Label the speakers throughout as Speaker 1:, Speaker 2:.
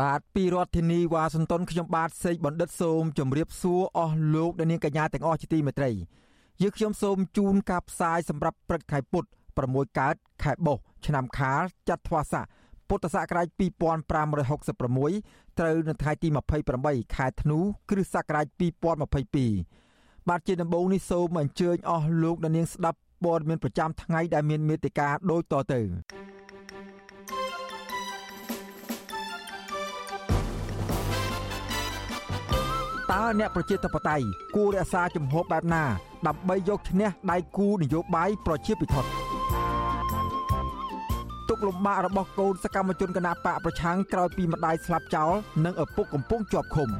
Speaker 1: បាទពីរដ្ឋធានីវ៉ាស៊ីនតោនខ្ញុំបាទសេកបណ្ឌិតសូមជម្រាបសួរអស់លោកអ្នកនាងកញ្ញាទាំងអស់ជាទីមេត្រីយើខ្ញុំសូមជូនការផ្សាយសម្រាប់ព្រឹកខែពុទ្ធ6កើតខែបុស្សឆ្នាំខាលចត្វាស័កពុទ្ធសករាជ2566ត្រូវនៅថ្ងៃទី28ខែធ្នូគ្រិស្តសករាជ2022បាទជាដំបូងនេះសូមអញ្ជើញអស់លោកអ្នកនាងស្ដាប់ព័ត៌មានប្រចាំថ្ងៃដែលមានមេត្តាដូចតទៅ តើអ្នកប្រជាធិបតេយ្យគួររក្សាជំហរបែបណា ដើម្បីយកឈ្នះដៃគូនយោបាយប្រជាពិធដ្ឋទុកលំបាករបស់កូនសកម្មជនគណបកប្រឆាំងក្រោយពីម្ដាយស្លាប់ចោលនិងឪពុកកំពុងជាប់ឃុំ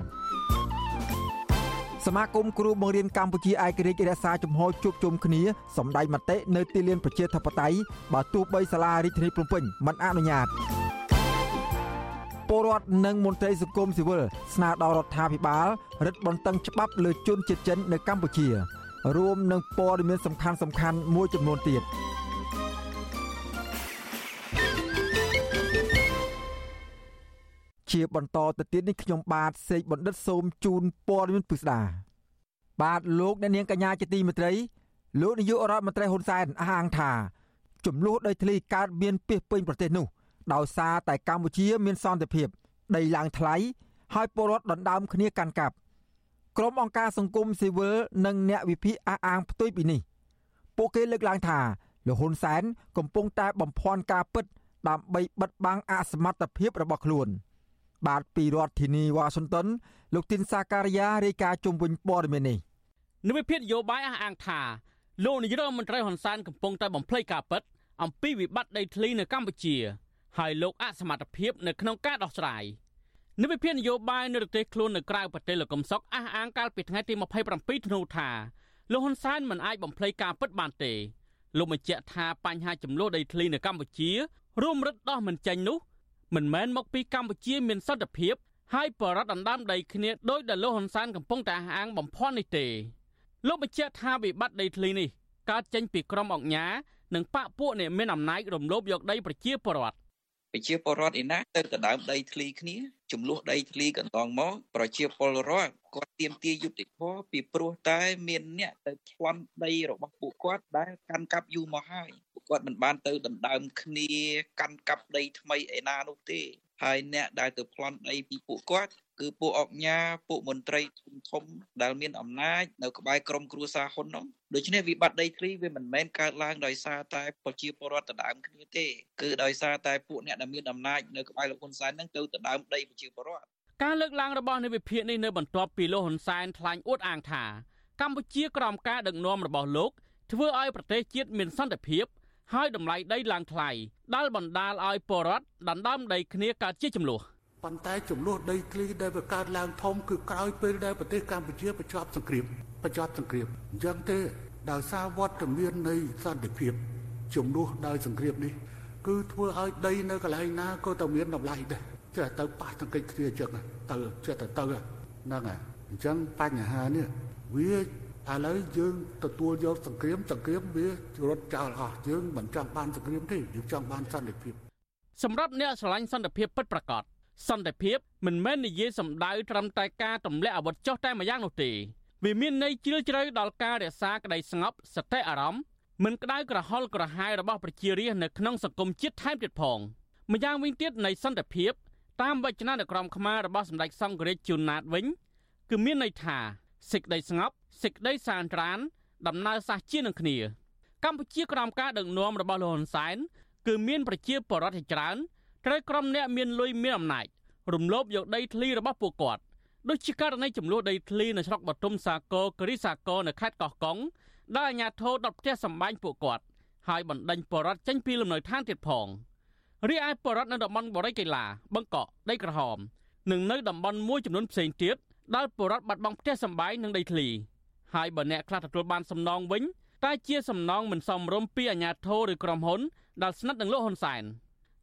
Speaker 1: សមាគមគ្រូបង្រៀនកម្ពុជាឯករាជ្យរក្សាជំហរជួបជុំគ្នាសម្ដែងមតិនៅទីលានប្រជាធិបតេយ្យបើទោះបីសាលារាជធានីភ្នំពេញមិនអនុញ្ញាត ពលរដ្ឋនិងមន្ត្រីសង្គមស៊ីវិលស្នើដល់រដ្ឋាភិបាលរឹតបន្តឹងច្បាប់លើជនជាតិចិននៅកម្ពុជា រួមនឹងព័ត៌មានសំខាន់សំខាន់មួយចំនួនទៀតជាបន្តទៅទៀតនេះខ្ញុំបាទសេកបណ្ឌិតសូមជូនព័ត៌មានពិស្ដាបាទលោកអ្នកនាងកញ្ញាជាទីមេត្រីលោកនាយករដ្ឋមន្ត្រីហ៊ុនសែនអះអាងថាចំនួនដីធ្លីកើតមានពីពេញប្រទេសនោះ ដោយសារតែកម្ពុជាមានសន្តិភាព ដីឡើងថ្លៃហើយពលរដ្ឋដណ្ដើមគ្នាកាន់កាប់ក្រុមអង្គការសង្គមស៊ីវិលនិងអ្នកវិភាគអះអាងផ្ទុយពីនេះពួកគេលើកឡើងថាលោកហ៊ុនសែនកំពុងតែបំភាន់ការពិត ដើម្បីបិទបាំងអសមត្ថភាពរបស់ខ្លួន បាទពីរដ្ឋធានីវ៉ាស៊ីនតោនលោកទីនសាការីយ៉ារាយការណ៍ជុំវិញព័ត៌មាននេះ
Speaker 2: និវិភាននយោបាយអះអាងថាលោកនាយរដ្ឋមន្ត្រីហ៊ុនសែនកំពុងតែបំភ្លៃការពិតអំពីវិបត្តិដីធ្លីនៅកម្ពុជា ហើយលោកអសមត្ថភាពនៅក្នុងការដោះស្រាយនិវិភាននយោបាយនៅប្រទេសខ្លួននៅក្រៅប្រទេសលោកកំសុកអះអាងកាលពីថ្ងៃទី27ធ្នូថាលោកហ៊ុនសែនមិនអាចបំភ្លៃការពិតបានទេលោកបញ្ជាក់ថាបញ្ហាចំនួនដីធ្លីនៅកម្ពុជារួមរឹតដោះមិនចេញនោះមិនមែនមកពីកម្ពុជាមានសន្តិភាពហើយបរដ្ឋដណ្ដើមដីគ្នាដោយដែលលោកហ៊ុនសែនកំពុងតែអះអាងបំផន់នេះទេលោកបញ្ជាក់ថាវិបត្តិដីធ្លីនេះកើតចេញពីក្រុមអង្គការនិងបកពួកអ្នកមានអំណាចរំលោភយកដីប្រជាពលរដ្ឋ
Speaker 3: ប្រជាពលរដ្ឋឯណាទៅដណ្ដើមដីធ្លីគ្នាចំនួនដីធ្លីកន្លងមកប្រជាពលរដ្ឋគាត់ទៀមទាយុតិធម៌ពីព្រោះតែមានអ្នកទៅប្លន់ដីរបស់ពួកគាត់ដែលកាន់កាប់យូរមកហើយពួកគាត់មិនបានទៅដណ្ដើមគ្នាកាន់កាប់ដីថ្មីឯណានោះទេហើយអ្នកដែលទៅប្លន់ដីពីពួកគាត់ គឺពួកអុកញ៉ាពួកមន្ត្រីធំធំដែលមានអំណាចនៅក្បែរក្រមគ្រួសារហ៊ុននោះដូច្នេះវិបត្តិដីធ្លីវាមិនមែនកើតឡើងដោយសារតែប្រជាពលរដ្ឋដណ្ដើមគ្នាទេគឺដោយសារតែពួកអ្នកដែលមានអំណាចនៅក្បែរលោកហ៊ុនសែននឹងទៅដណ្ដើមដីប្រជាពលរដ្ឋ
Speaker 2: ការលើកឡើងរបស់នៃវិភាគនេះនៅបន្ទាប់ពីលោកហ៊ុនសែនថ្លែងអួតអាងថាកម្ពុជាក្រោមការដឹកនាំរបស់លោកធ្វើឲ្យប្រទេសជាតិមានសន្តិភាពហើយតម្លៃដីឡើងថ្លៃដែលបណ្ដាលឲ្យពលរដ្ឋដណ្ដើមដីគ្នាកើតជាចំនួន
Speaker 4: ប៉ុន្តែចំនួនដីធ្លីដែលវាកើតឡើងធំគឺក្រោយពេលដែលប្រទេសកម្ពុជាបញ្ចប់សង្គ្រាមបញ្ចប់សង្គ្រាមអញ្ចឹងទេដោយសារវត្តមាននៃសន្តិភាពជំនួសដោយសង្គ្រាមនេះ គឺធ្វើឲ្យដីនៅកន្លែងណាក៏តែមានតម្លៃដែរចេះទៅប៉ះទង្គិចគ្នាអញ្ចឹងទៅចេះទៅទៅហ្នឹងហើយអញ្ចឹងបញ្ហានេះវាឥឡូវយើងទទួលយកសង្គ្រាមសង្គ្រាមវារត់ចោលអស់យើងមិនចង់បានសង្គ្រាមទេយើងចង់បានសន្តិភាព
Speaker 2: សម្រាប់អ្នកស្រឡាញ់សន្តិភាពពិតប្រាកដ សន្តិភាពមិនមែននិយាយសម្ដៅត្រឹមតែការទម្លាក់អាវុធចុះតែម្យ៉ាងនោះទេវាមានន័យជ្រាលជ្រៅដល់ការរក្សាក្តីស្ងប់សតិអារម្មណ៍មិនក្តៅក្រហល់ក្រហាយរបស់ប្រជារាស្ត្រនៅក្នុងសង្គមជាតិថែមទៀតផងម្យ៉ាងវិញទៀតនៃសន្តិភាពតាមវចនានុក្រមខ្មែររបស់សម្ដេចសង្ឃរាជជួនណាតវិញគឺមានន័យថាសេចក្តីស្ងប់សេចក្តីសានត្រាន ដំណើរសះជានឹងគ្នា កម្ពុជាក្រោមការដឹកនាំរបស់លោកហ៊ុនសែនគឺមានប្រជាពលរដ្ឋជាច្រើន ត្រូវក្រុមអ្នកមានលុយមានអំណាចរំលោភយកដីធ្លីរបស់ពួកគាត់ដូចជាករណីចំនួនដីធ្លីនៅស្រុកបទុមសាគរគិរីសាគរនៅខេត្តកោះកុងដែលអាជ្ញាធរដុតផ្ទះសម្បែងពួកគាត់ហើយបណ្ដេញបរដ្ឋចេញពីលំនៅឋានទៀតផងរីឯបរដ្ឋនៅតំបន់បរិយកីឡាបឹងកក់ដីក្រហមនិងនៅតំបន់មួយចំនួនផ្សេងទៀតដល់ពលរដ្ឋបាត់បង់ផ្ទះសម្បែងនិងដីធ្លីហើយបើអ្នកខ្លះទទួលបានសំណងវិញតែជាសំណងមិនសមរម្យពីអាជ្ញាធរឬក្រុមហ៊ុនដែលស្និទ្ធនឹងលោកហ៊ុនសែន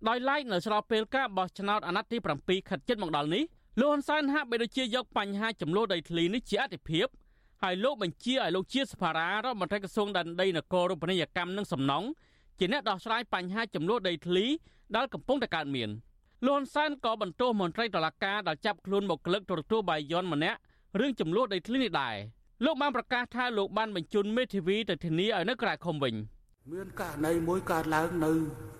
Speaker 2: ដោយឡែកនៅស្របពេលការបោះឆ្នោតអាណត្តិទី7ខិតជិតមកដល់នេះលោកហ៊ុនសែនហាក់បីដូចជាយកបញ្ហាចំនួនដីធ្លីនេះជាអតិភិបហើយលោកបញ្ជាឲ្យលោកជាសភារារដ្ឋមន្ត្រីក្រសួងដែនដីនគររូបនីយកម្មនិងសំណង់ជាអ្នកដោះស្រាយបញ្ហាចំនួនដីធ្លីដែលកំពុងតែកើតមានលោកហ៊ុនសែនក៏បន្ទោសមន្ត្រីតុលាការដែលចាប់ខ្លួនបុគ្គលិកទូរទស្សន៍បាយ័នម្នាក់រឿងចំនួនដីធ្លីនេះដែរលោកបានប្រកាសថាលោកបានបញ្ជូនមេធាវីទៅធានាឲ្យនៅក្រៅឃុំវិញ
Speaker 4: មានករណីមួយកើតឡើងនៅ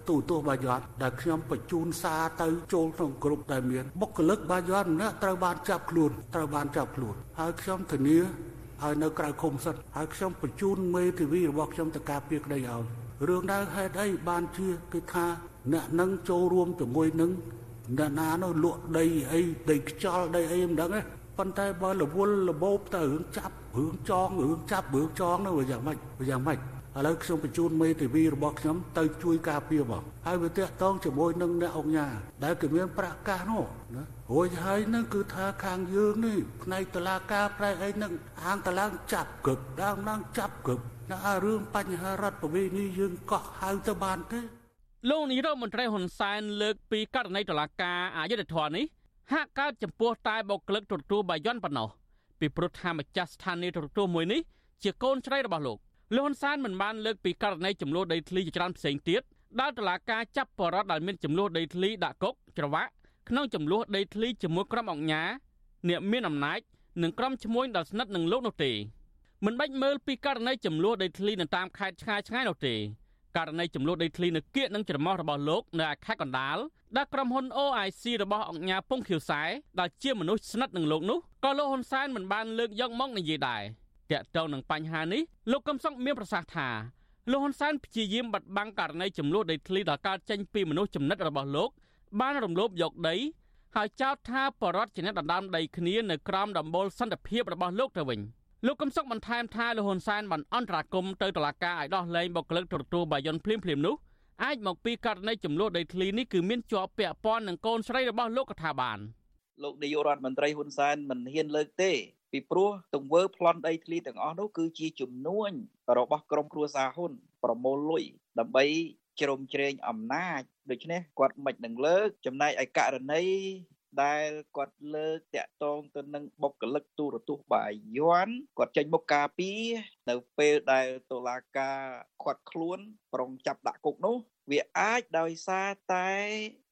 Speaker 4: ទូទស្សន៍បាយ័នដែលខ្ញុំបញ្ជូនសារទៅចូលក្នុងក្រុមដែលមានបុគ្គលិកបាយ័នម្នាក់ត្រូវបានចាប់ខ្លួនត្រូវបានចាប់ខ្លួនហើយខ្ញុំធានាឲ្យនៅក្រៅឃុំសិតហើយខ្ញុំបញ្ជូនមេធាវីរបស់ខ្ញុំទៅការពារក្តីឲ្យរឿងដែលហេតុអីបានជាគេថាអ្នកនឹងចូលរួមជាមួយនឹងអ្នកណានោះលក់ដីអីដីខ្យល់ដីអីមិនដឹងទេប៉ុន្តែបើរវល់របបទៅរឿងចាប់រឿងចងរឿងចាប់រឿងចងនោះវាយ៉ាងម៉េចវាយ៉ាងម៉េច ឥឡូវខ្ញុំបញ្ជូនមេធាវីរបស់ខ្ញុំទៅជួយការពារបងហើយវាតាក់ទងជាមួយនឹងអ្នកអង្គញាដែលគេមានប្រកាសនោះណារួចហើយនឹងគឺថាខាងយើងនេះផ្នែកតឡាការប្រែអីនឹងអាងតឡាងចាប់គឹកដើមឡើងចាប់គឹកណារឿងបញ្ហារដ្ឋប្រវេណីយើងកោះហៅទៅបានទេ
Speaker 2: លោកនាយរដ្ឋមន្ត្រីហ៊ុនសែនលើកពីករណីតឡាការអយុធធរនេះហាក់កើតចំពោះតែបុគ្គលិកទូរទស្សន៍បាយ័នប៉ុណ្ណោះពីព្រោះថាម្ចាស់ស្ថានីយទូរទស្សន៍មួយនេះជាកូនស្រីរបស់លោក លោកហ៊ុនសែនមិនបានលើកពីករណីចំនួនដីធ្លីជាច្រើនផ្សេងទៀតដែលតឡាការចាប់បរិវត្តដែលមានចំនួនដីធ្លីដាក់គុកច្រវាក់ក្នុងចំនួនដីធ្លីជាមួយក្រុមអង្គញាអ្នកមានអំណាចនិងក្រុមឈ្មួញដែលស្និទ្ធនឹងលោកនោះទេមិនបាច់មើលពីករណីចំនួនដីធ្លីនៅតាមខេត្តឆ្ងាយឆ្ងាយនោះទេករណីចំនួនដីធ្លីនៅគៀកនិងច្រមុះរបស់លោកនៅខេត្តកណ្ដាលដែលក្រុមហ៊ុន OIC របស់អង្គញាពងខៀវសែដែលជាមនុស្សស្និទ្ធនឹងលោកនោះក៏លោកហ៊ុនសែនមិនបានលើកយកមកនិយាយដែរ តាក់ទងនឹងបញ្ហានេះលោកកឹមសុខមានប្រសាសន៍ថាលោកហ៊ុនសែនព្យាយាមបិទបាំងករណីចំនួនដីធ្លីដែលកើតចេញពីមនុស្សចំណិតរបស់លោក បានរំលោភយកដីហើយចោទថាបរដ្ឋជាអ្នកដណ្ដើមដីគ្នានៅក្រោមដំបូលសន្តិភាពរបស់លោកទៅវិញលោកកឹមសុខបន្ថែមថាលោកហ៊ុនសែនបានអន្តរាគមទៅតុលាការឲ្យដោះលែងបុគ្គលិកទូរទស្សន៍បាយ័នភ្លាមភ្លាមនោះអាចមកពីករណីចំនួនដីធ្លីនេះគឺមានជាប់ពាក់ព័ន្ធនឹងកូនស្រីរបស់លោកកថាបាន
Speaker 3: លោកនាយករដ្ឋមន្ត្រីហ៊ុនសែនមិនហ៊ានលើកទេ ពីព្រោះទង្វើប្លន់ដីធ្លីទាំងអស់នោះគឺជាជំនួញរបស់ក្រុមគ្រួសារហ៊ុនប្រមូលលុយដើម្បីជ្រោមជ្រែងអំណាចដូច្នេះគាត់មិននឹងលើកចំណែកឯករណីដែលគាត់លើកតាក់ទងទៅនឹងបុគ្គលិកទូរទស្សន៍បាយ័នគាត់ចេញមុខការពីនៅពេលដែលតុលាការខាត់ខ្លួន ប្រុងចាប់ដាក់គុកនោះ វាអាចដោយសារតែ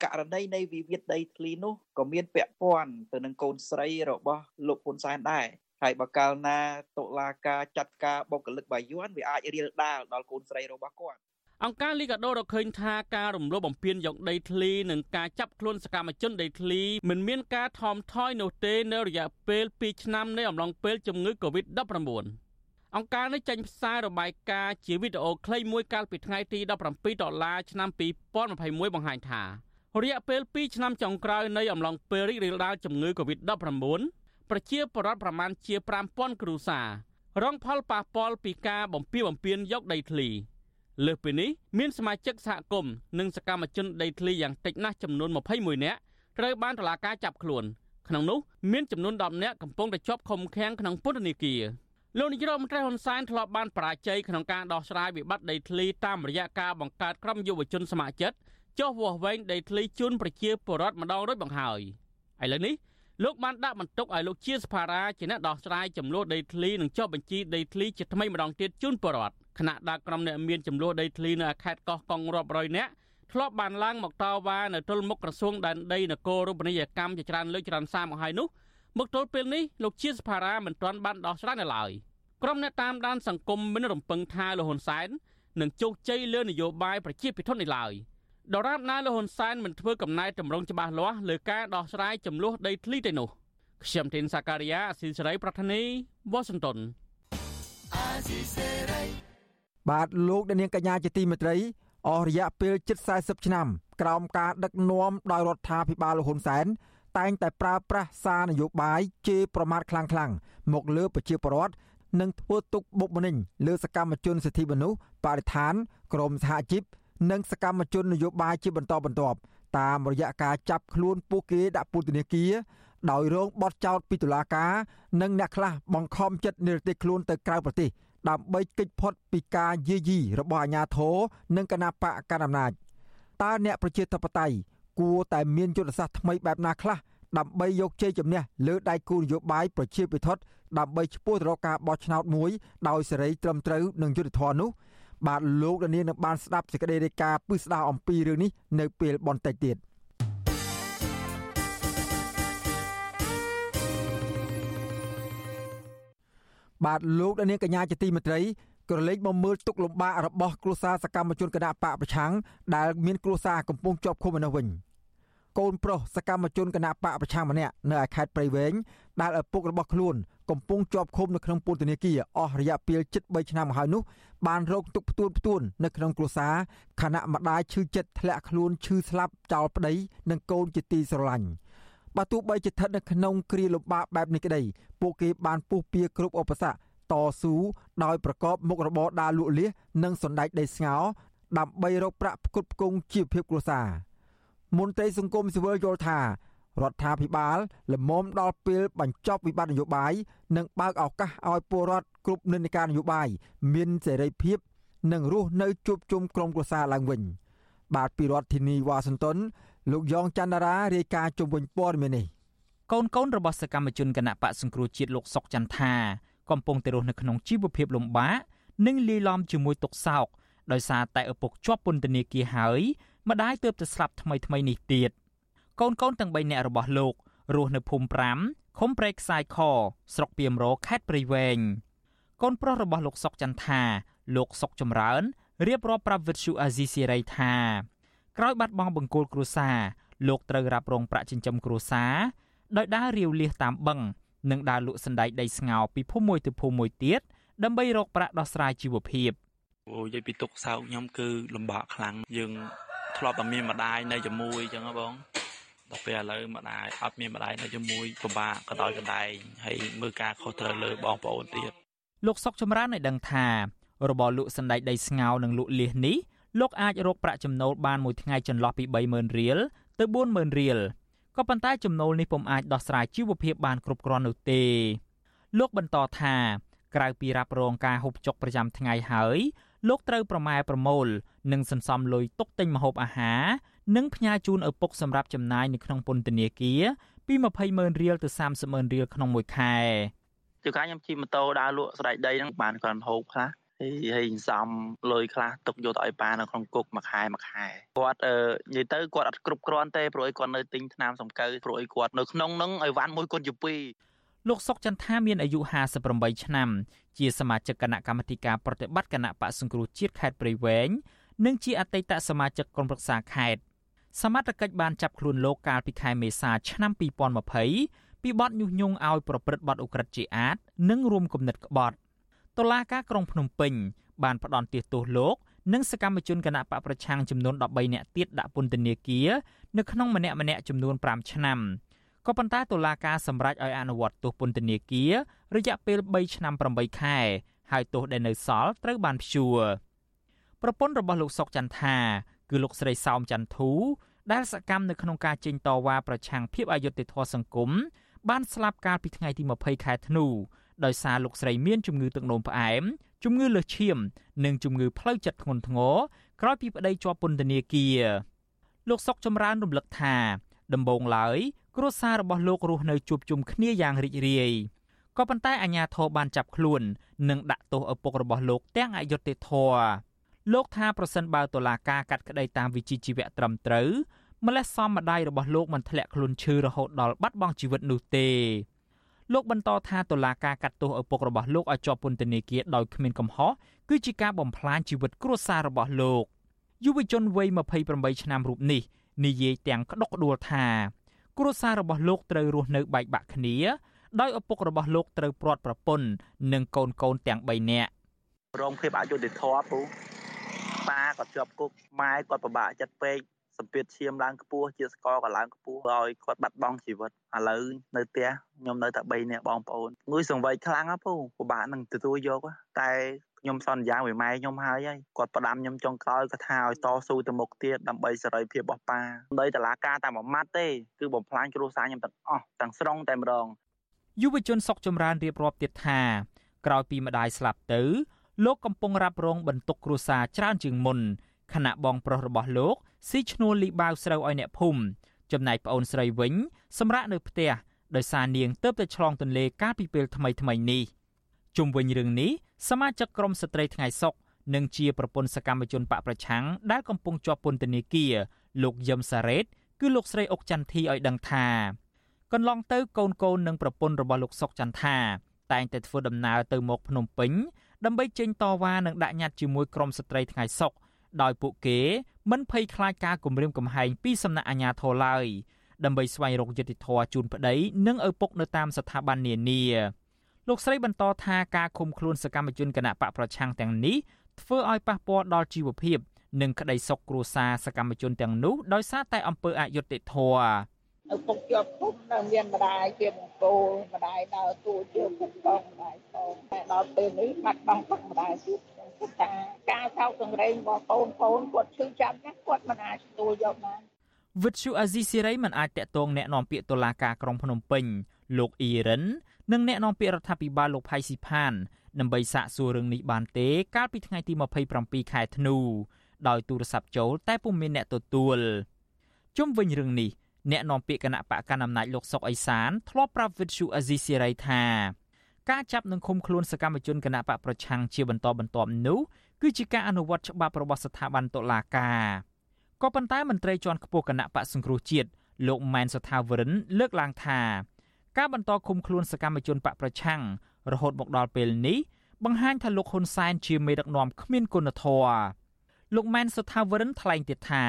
Speaker 3: ករណីនៃវិវាទដីធ្លីនោះក៏មានពាក់ព័ន្ធទៅនឹងកូនស្រីរបស់លោកហ៊ុនសែនដែរហើយបើកាលណាតុលាការចាត់ការបុគ្គលិកបាយ័នវាអាចរៀលដាលដល់កូនស្រីរបស់គាត់
Speaker 2: អង្គការលីកាដូរកឃើញថាការរំលោភបំពានយកដីធ្លីនិងការចាប់ខ្លួនសកម្មជនដីធ្លីមិនមានការថមថយនោះទេនៅរយៈពេល2ឆ្នាំនៃអំឡុងពេលជំងឺ Covid-19 អង្គការនេះចេញផ្សាយរបាយការណ៍ជាវីដេអូខ្លីមួយកាលពីថ្ងៃទី17ដុល្លារឆ្នាំ2021បង្ហាញថារយៈពេល2ឆ្នាំចុងក្រោយនៃអំឡុងពេលរីករាលដាលជំងឺ Covid-19 ប្រជាពលរដ្ឋប្រមាណជា5000គ្រួសាររងផលប៉ះពាល់ពីការបំពៀបំពៀនយកដីធ្លីលើសពីនេះមានសមាជិកសហគមន៍និងសកម្មជនដីធ្លីយ៉ាងតិចណាស់ចំនួន21នាក់ត្រូវបានតុលាការចាប់ខ្លួនក្នុងនោះមានចំនួន10នាក់កំពុងតែជាប់ឃុំឃាំងក្នុងពន្ធនាគារ លោកនាយរដ្ឋមន្ត្រីហ៊ុនសែនធ្លាប់បានបរាជ័យក្នុងការដោះស្រាយវិបត្តិដីធ្លីតាមរយៈការបង្កើតក្រុមយុវជនសមាជិកចុះវាស់វែងដីធ្លីជូនប្រជាពលរដ្ឋម្ដងរួចបង្ហើយឥឡូវនេះលោកបានដាក់បន្ទុកឲ្យលោកជាសភារាជាអ្នកដោះស្រាយចំនួនដីធ្លីនិងចុះបញ្ជីដីធ្លីជាថ្មីម្ដងទៀតជូនពលរដ្ឋគណៈដាក់ក្រុមអ្នកមានចំនួនដីធ្លីនៅខេត្តកោះកុងរាប់រយនាក់ធ្លាប់បានឡើងមកតវ៉ានៅទល់មុខក្រសួងដែនដីនគររូបនីយកម្មជាច្រើនលើកច្រើនសារមកហើយនោះ មកទល់ពេលនេះលោកជាសភារាមិនទាន់បានដោះស្រាយនៅឡើយក្រុមអ្នកតាមដានសង្គមមិនរំពឹងថាលោកហ៊ុនសែននឹងជោគជ័យលើនយោបាយប្រជាពិធនេះឡើយដរាបណាលោកហ៊ុនសែនមិនធ្វើកំណែតម្រង់ច្បាស់លាស់លើការដោះស្រាយចំនួនដីធ្លីទេនោះខ្ញុំធីនសាការីយ៉ាអស៊ីសេរីប្រធានីវ៉ាស៊ីនតោនអាស៊ីសេ
Speaker 1: រីបាទលោកនាងកញ្ញាជាទីមេត្រីអស់រយៈពេលជិត40ឆ្នាំក្រោមការដឹកនាំដោយរដ្ឋាភិបាលលហ៊ុនសែន តែងតែប្រើប្រាស់សារនយោបាយជេរប្រមាថខ្លាំងៗមកលើប្រជាពលរដ្ឋនិងធ្វើទុកបុកម្នេញលើសកម្មជនសិទ្ធិមនុស្សបរិស្ថានក្រមសហជីពនិងសកម្មជននយោបាយជាបន្តបន្ទាប់តាមរយៈការចាប់ខ្លួនពួកគេដាក់ពន្ធនាគារដោយរងបទចោទពីតុលាការ និងអ្នកខ្លះបង្ខំចិត្តនិរទេសខ្លួនទៅក្រៅប្រទេសដើម្បីគេចផុតពីការយាយីរបស់អាជ្ញាធរនិងគណបកកណ្ដាលអំណាចតើអ្នកប្រជាធិបតេយ្យ គួរតែមានយុទ្ធសាស្ត្រថ្មីបែបណាខ្លះដើម្បីយកជ័យជំនះលើដៃគូនយោបាយប្រជាពិធដ្ឋដើម្បីឈ្មោះទៅរកការបោះឆ្នោតមួយដោយសេរីត្រឹមត្រូវនិងយុត្តិធម៌នោះបាទលោកដានៀងនឹងបានស្ដាប់សេចក្តីរាយការណ៍ពិស្ដារអំពីរឿងនេះនៅពេលបន្តិចទៀតបាទលោកដានៀងកញ្ញាជាទីមេត្រី ក្រឡេកមកមើលទុកលំបាករបស់គ្រួសារសកម្មជនគណៈបកប្រឆាំងដែលមានគ្រួសារកំពុងជាប់ឃុំនៅវិញកូនប្រុសសកម្មជនគណៈបកប្រឆាំងម្នាក់នៅឯខេត្តព្រៃវែងដែលឪពុករបស់ខ្លួនកំពុងជាប់ឃុំនៅក្នុងពន្ធនាគារអស់រយៈពេលជិត3ឆ្នាំមកហើយនោះបានរងទុក្ខផ្ទួនផ្ទួននៅក្នុងគ្រួសារខណៈម្ដាយឈឺចិត្តធ្លាក់ខ្លួនឈឺស្លាប់ចោលប្តីនិងកូនជាទីស្រឡាញ់បើទោះបីជាស្ថិតនៅក្នុងគ្រាលំបាកបែបនេះក្តីពួកគេបានពុះពៀគ្រប់ឧបសគ្គ តស៊ូដោយប្រកបមុខរបរដើរលក់លៀសនិងសណ្ដែកដីស្ងោដើម្បីរកប្រាក់ផ្គត់ផ្គង់ជីវភាពគ្រួសារមន្ត្រីសង្គមស៊ីវិលយល់ថារដ្ឋាភិបាលលំមដល់ពេលបញ្ចប់វិបត្តិនយោបាយនិងបើកឱកាសឲ្យពលរដ្ឋគ្រប់និន្នាការនយោបាយមានសេរីភាព និងរស់នៅជួបជុំក្រុមគ្រួសារឡើងវិញ បាទពីរដ្ឋធានីវ៉ាស៊ីនតោនលោកយ៉ងច័ន្ទរារាយការណ៍ជុំវិញព័ត៌មាននេះ
Speaker 5: កូនកូនរបស់សកម្មជនគណៈបកសង្គ្រោះជាតិលោកសុកចន្ទថា កំពុងតែរស់នៅក្នុងជីវភាពលំបាកនិងលាយឡំជាមួយទុក្ខសោកដោយសារតែឪពុកជាប់ពន្ធនាគារហើយម្ដាយទើបតែស្លាប់ថ្មីថ្មីនេះទៀតកូនកូនទាំង3នាក់របស់លោករស់នៅភូមិ5ឃុំព្រែកខ្សាយខស្រុកពីមរខេត្តព្រៃវែងកូនប្រុសរបស់លោកសុកចន្ទថាលោកសុកចម្រើនរៀបរាប់ប្រាប់វិទ្យុអាស៊ីសេរីថាក្រោយបាត់បង់បង្គោលគ្រួសារលោកត្រូវរ៉ាប់រងប្រាក់ចិញ្ចឹមគ្រួសារដោយដើររាវលៀសតាមបឹង និងដើរលក់សណ្ដែកដីស្ងោពីភូមិមួយទៅភូមិមួយទៀតដើម្បីរកប្រាក់ដោះស្រាយជីវភាព
Speaker 6: អូនិយាយពីទុកសោកខ្ញុំគឺលំបាកខ្លាំងយើងធ្លាប់តែមានម្ដាយនៅជាមួយអញ្ចឹងហ៎បងដល់ពេលឥឡូវម្ដាយអត់មានម្ដាយនៅជាមួយពិបាកក៏ដោយកដែងហើយមើលការខុសត្រូវលើបងប្អូនទៀត
Speaker 5: លោកសុកចម្រើនឲ្យដឹងថារបរលក់សណ្ដែកដីស្ងោនិងលក់លៀសនេះលោកអាចរកប្រាក់ចំណូលបានមួយថ្ងៃចន្លោះពី30000រៀលទៅ40000រៀល ក៏ប៉ុន្តែចំណូលនេះពុំអាចដោះស្រាយជីវភាពបានគ្រប់គ្រាន់នោះទេ លោកបន្តថាក្រៅពីរ៉ាប់រងការហូបចុកប្រចាំថ្ងៃហើយលោកត្រូវប្រម៉ែប្រមូល និងសន្សំលុយទុកទិញម្ហូបអាហារនិងផ្ញើជូនឪពុកសម្រាប់ចំណាយនៅក្នុងពន្ធនាគារពី20ម៉ឺនរៀលទៅ30ម៉ឺនរៀលក្នុងមួយខែ
Speaker 6: ជួនកាលខ្ញុំជិះម៉ូតូដើរលក់ស្បែកដីហ្នឹងបានគ្រាន់ហូបខ្លះ ហើយហើយសំលុយខ្លះទុកយកទៅឲ្យប៉ានៅក្នុងគុកមួយខែមួយខែគាត់អឺនិយាយទៅគាត់អត់គ្រប់គ្រាន់ទេព្រោះឲ្យគាត់នៅទិញថ្នាំសម្កូវព្រោះឲ្យគាត់នៅក្នុងហ្នឹងឲ្យវ៉ាន់មួយគាត់ជាពីរ
Speaker 5: លោកសុកចន្ទថាមានអាយុ58ឆ្នាំ ជាសមាជិកគណៈកម្មាធិការប្រតិបត្តិគណៈបកសង្គ្រោះជាតិខេត្តព្រៃវែងនិងជាអតីតសមាជិកក្រុមប្រឹក្សាខេត្តសមត្ថកិច្ចបានចាប់ខ្លួនលោកកាលពីខែមេសាឆ្នាំ2020ពីបទញុះញង់ឲ្យប្រព្រឹត្តបទឧក្រិដ្ឋជាអាត និងរួមគំនិតក្បត់ តុលាការក្រុងភ្នំពេញបានផ្ដន្ទាទោសលោកនិងសកម្មជនគណៈបកប្រឆាំងចំនួន13នាក់ទៀតដាក់ពន្ធនាគារនៅក្នុងម្នាក់ម្នាក់ចំនួន5ឆ្នាំក៏ប៉ុន្តែតុលាការសម្រេចឲ្យអនុវត្តទោសពន្ធនាគាររយៈពេល3ឆ្នាំ8ខែហើយទោសដែលនៅសល់ត្រូវបានព្យួរប្រពន្ធរបស់លោកសុកចន្ទថាគឺលោកស្រីសោមចន្ទធូដែលសកម្មនៅក្នុងការចេញតវ៉ាប្រឆាំងភាពអយុត្តិធម៌សង្គមបានស្លាប់កាលពីថ្ងៃទី20ខែធ្នូ ដោយសារលោកស្រីមានជំងឺទឹកនោមផ្អែមជំងឺលើសឈាម និងជំងឺផ្លូវចិត្តធ្ងន់ធ្ងរក្រោយពីប្តីជាប់ពន្ធនាគារលោកសុកចម្រើនរំលឹកថាដំបូងឡើយគ្រួសាររបស់លោករស់នៅជួបជុំគ្នាយ៉ាងរីករាយក៏ប៉ុន្តែអាជ្ញាធរបានចាប់ខ្លួន និងដាក់ទោសឪពុករបស់លោកទាំងអយុត្តិធម៌លោកថាប្រសិនបើតុលាការកាត់ក្តីតាមវិជ្ជាជីវៈត្រឹមត្រូវម្លេះសំម្ដាយរបស់លោកមិនធ្លាក់ខ្លួនឈឺរហូតដល់បាត់បង់ជីវិតនោះទេ លោកបន្តថាតុលាការកាត់ទោសឪពុករបស់លោកឲ្យជាប់ពន្ធនាគារដោយគ្មានកំហុសគឺជាការបំផ្លាញជីវិតគ្រួសាររបស់លោកយុវជនវ័យ28ឆ្នាំរូបនេះនិយាយទាំងក្តុកក្តួលថាគ្រួសាររបស់លោកត្រូវរស់នៅបែកបាក់គ្នាដោយឪពុករបស់លោកត្រូវព្រាត់ប្រពន្ធនិងកូនកូនទាំង3នាក់
Speaker 6: រងភាពអយុត្តិធម៌ពូប៉ាក៏ជាប់គុកម៉ែគាត់ពិបាកចិត្តពេក សម្ពាធឈាមឡើងខ្ពស់ជាស្ករក៏ឡើងខ្ពស់ឲ្យគាត់បាត់បង់ជីវិតឥឡូវនៅផ្ទះខ្ញុំនៅតែ3នាក់បងប្អូនងុយសង្វេគខ្លាំងណាស់ពូពិបាកនឹងទទួលយកតែខ្ញុំសន្យា với ម៉ែខ្ញុំហើយហើយគាត់ផ្ដាំខ្ញុំចុងក្រោយគាត់ថាឲ្យតស៊ូទៅមុខទៀតដើម្បីសេរីភាពរបស់ប៉ាដីតឡាការតែមួយម៉ាត់ទេគឺបំផ្លាញគ្រួសារខ្ញុំទាំងអស់ទាំងស្រុងតែម្ដង
Speaker 5: យុវជនសុកចម្រើនរៀបរាប់ទៀតថាក្រោយពីម្ដាយស្លាប់ទៅលោកកំពុងរ៉ាប់រងបន្ទុកគ្រួសារច្រើនជាងមុន ខណៈបងប្រុសរបស់លោកស៊ីឈ្នួលលីបាវស្រូវឲ្យអ្នកភូមិចំណែកប្អូនស្រីវិញសម្រាប់នៅផ្ទះដោយសារនាងទៅតែឆ្លងទន្លេកាលពីពេលថ្មីថ្មីនេះជុំវិញរឿងនេះសមាជិកក្រុមស្ត្រីថ្ងៃសុកនិងជាប្រពន្ធសកម្មជនបកប្រឆាំងដែលកំពុងជាប់ពន្ធនាគារលោកយឹមសារ៉េតគឺលោកស្រីអុកចន្ទធីឲ្យដឹងថាកន្លងទៅកូនកូននិងប្រពន្ធរបស់លោកសុកចន្ទថាតែងតែធ្វើដំណើរទៅមកភ្នំពេញដើម្បីចេញតវ៉ានិងដាក់ញត្តិជាមួយក្រុមស្ត្រីថ្ងៃសុក ដោយពួកគេមិនភ័យខ្លាចការគំរាមកំហែងពីសំណាក់អាជ្ញាធរឡើយដើម្បីស្វែងរកយុត្តិធម៌ជូនប្តីនិងឪពុកនៅតាមស្ថាប័ននានាលោកស្រីបន្តថាការឃុំខ្លួនសកម្មជនគណៈបកប្រឆាំងទាំងនេះធ្វើឲ្យប៉ះពាល់ដល់ជីវភាព និងក្តីសុខគ្រួសារសកម្មជនទាំងនោះដោយសារតែអំពើអយុត្តិធម៌
Speaker 7: ឪពុកជាប់គុំនៅមានម្ដាយជាបង្គោលម្ដាយដើរទូជាពុកបងម្ដាយផងតែដល់ពេលនេះបាត់បង់ពុកម្ដាយទៀតខ្ញុំគិតថាការថោកសង្រេងរបស់កូនកូនគាត់ឈឺចាប់ណាស់គាត់មិនអាចទទួលយកបាន
Speaker 5: វិទ្យុអាស៊ីសេរីមិនអាចតាក់ទងแนะនាំពាក្យតុលាការក្រុងភ្នំពេញលោកអ៊ីរិននិងแนะនាំពាក្យរដ្ឋាភិបាលលោកផៃស៊ីផានដើម្បីសាកសួររឿងនេះបានទេកាលពីថ្ងៃទី27ខែធ្នូដោយទូរស័ព្ទចូលតែពុំមានអ្នកទទួលជុំវិញរឿងនេះ អ្នកនាំពាក្យគណៈបកកណ្ដាលអំណាចលោកសុកអេសានធ្លាប់ប្រាប់វិទ្យុអាស៊ីសេរីថាការចាប់និងឃុំខ្លួនសកម្មជនគណៈបកប្រឆាំងជាបន្តបន្ទាប់នោះគឺជាការអនុវត្តច្បាប់របស់ស្ថាប័នតុលាការក៏ប៉ុន្តែមន្ត្រីជាន់ខ្ពស់គណៈបកសង្គ្រោះជាតិលោកម៉ែនសថាវរិនលើកឡើងថាការបន្តឃុំខ្លួនសកម្មជនបកប្រឆាំងរហូតមកដល់ពេលនេះបង្ហាញថាលោកហ៊ុនសែនជាមេដឹកនាំគ្មានគុណធម៌លោកម៉ែនសថាវរិនថ្លែងទៀតថា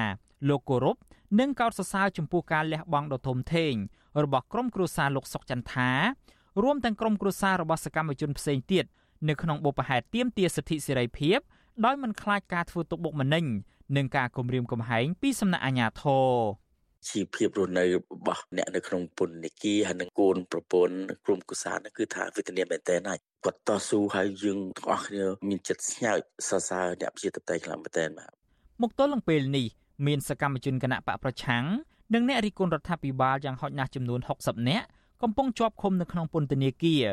Speaker 5: លោកគោរព និងកោតសរសើរចំពោះការលះបង់ដ៏ធំធេងរបស់ក្រុមគ្រួសារលោកសុកចន្ទថារួមទាំងក្រុមគ្រួសាររបស់សកម្មជនផ្សេងទៀតនៅក្នុងបុព្វហេតុទាមទារសិទ្ធិសេរីភាពដោយមិនខ្លាចការធ្វើទុកបុកម្នេញនិងការគំរាមកំហែងពីសំណាក់អាជ្ញាធរ
Speaker 8: ជីវភាពរស់នៅរបស់អ្នកនៅក្នុងពន្ធនាគារហើយនឹងកូនប្រពន្ធក្រុមគូសានោះគឺថាវេទនាមែនតើណាស់គាត់តស៊ូហើយយើងទាំងអស់គ្នាមានចិត្តស្ញើចសរសើរអ្នកប្រជាធិបតេយ្យខ្លាំងមែនតើបាទ
Speaker 5: មកទល់នឹងពេលនេះ មានសកម្មជនគណៈបកប្រឆាំងនិងអ្នករិះគន់រដ្ឋាភិបាលយ៉ាងហោចណាស់ចំនួន60នាក់កំពុងជាប់ឃុំនៅក្នុងពន្ធនាគារ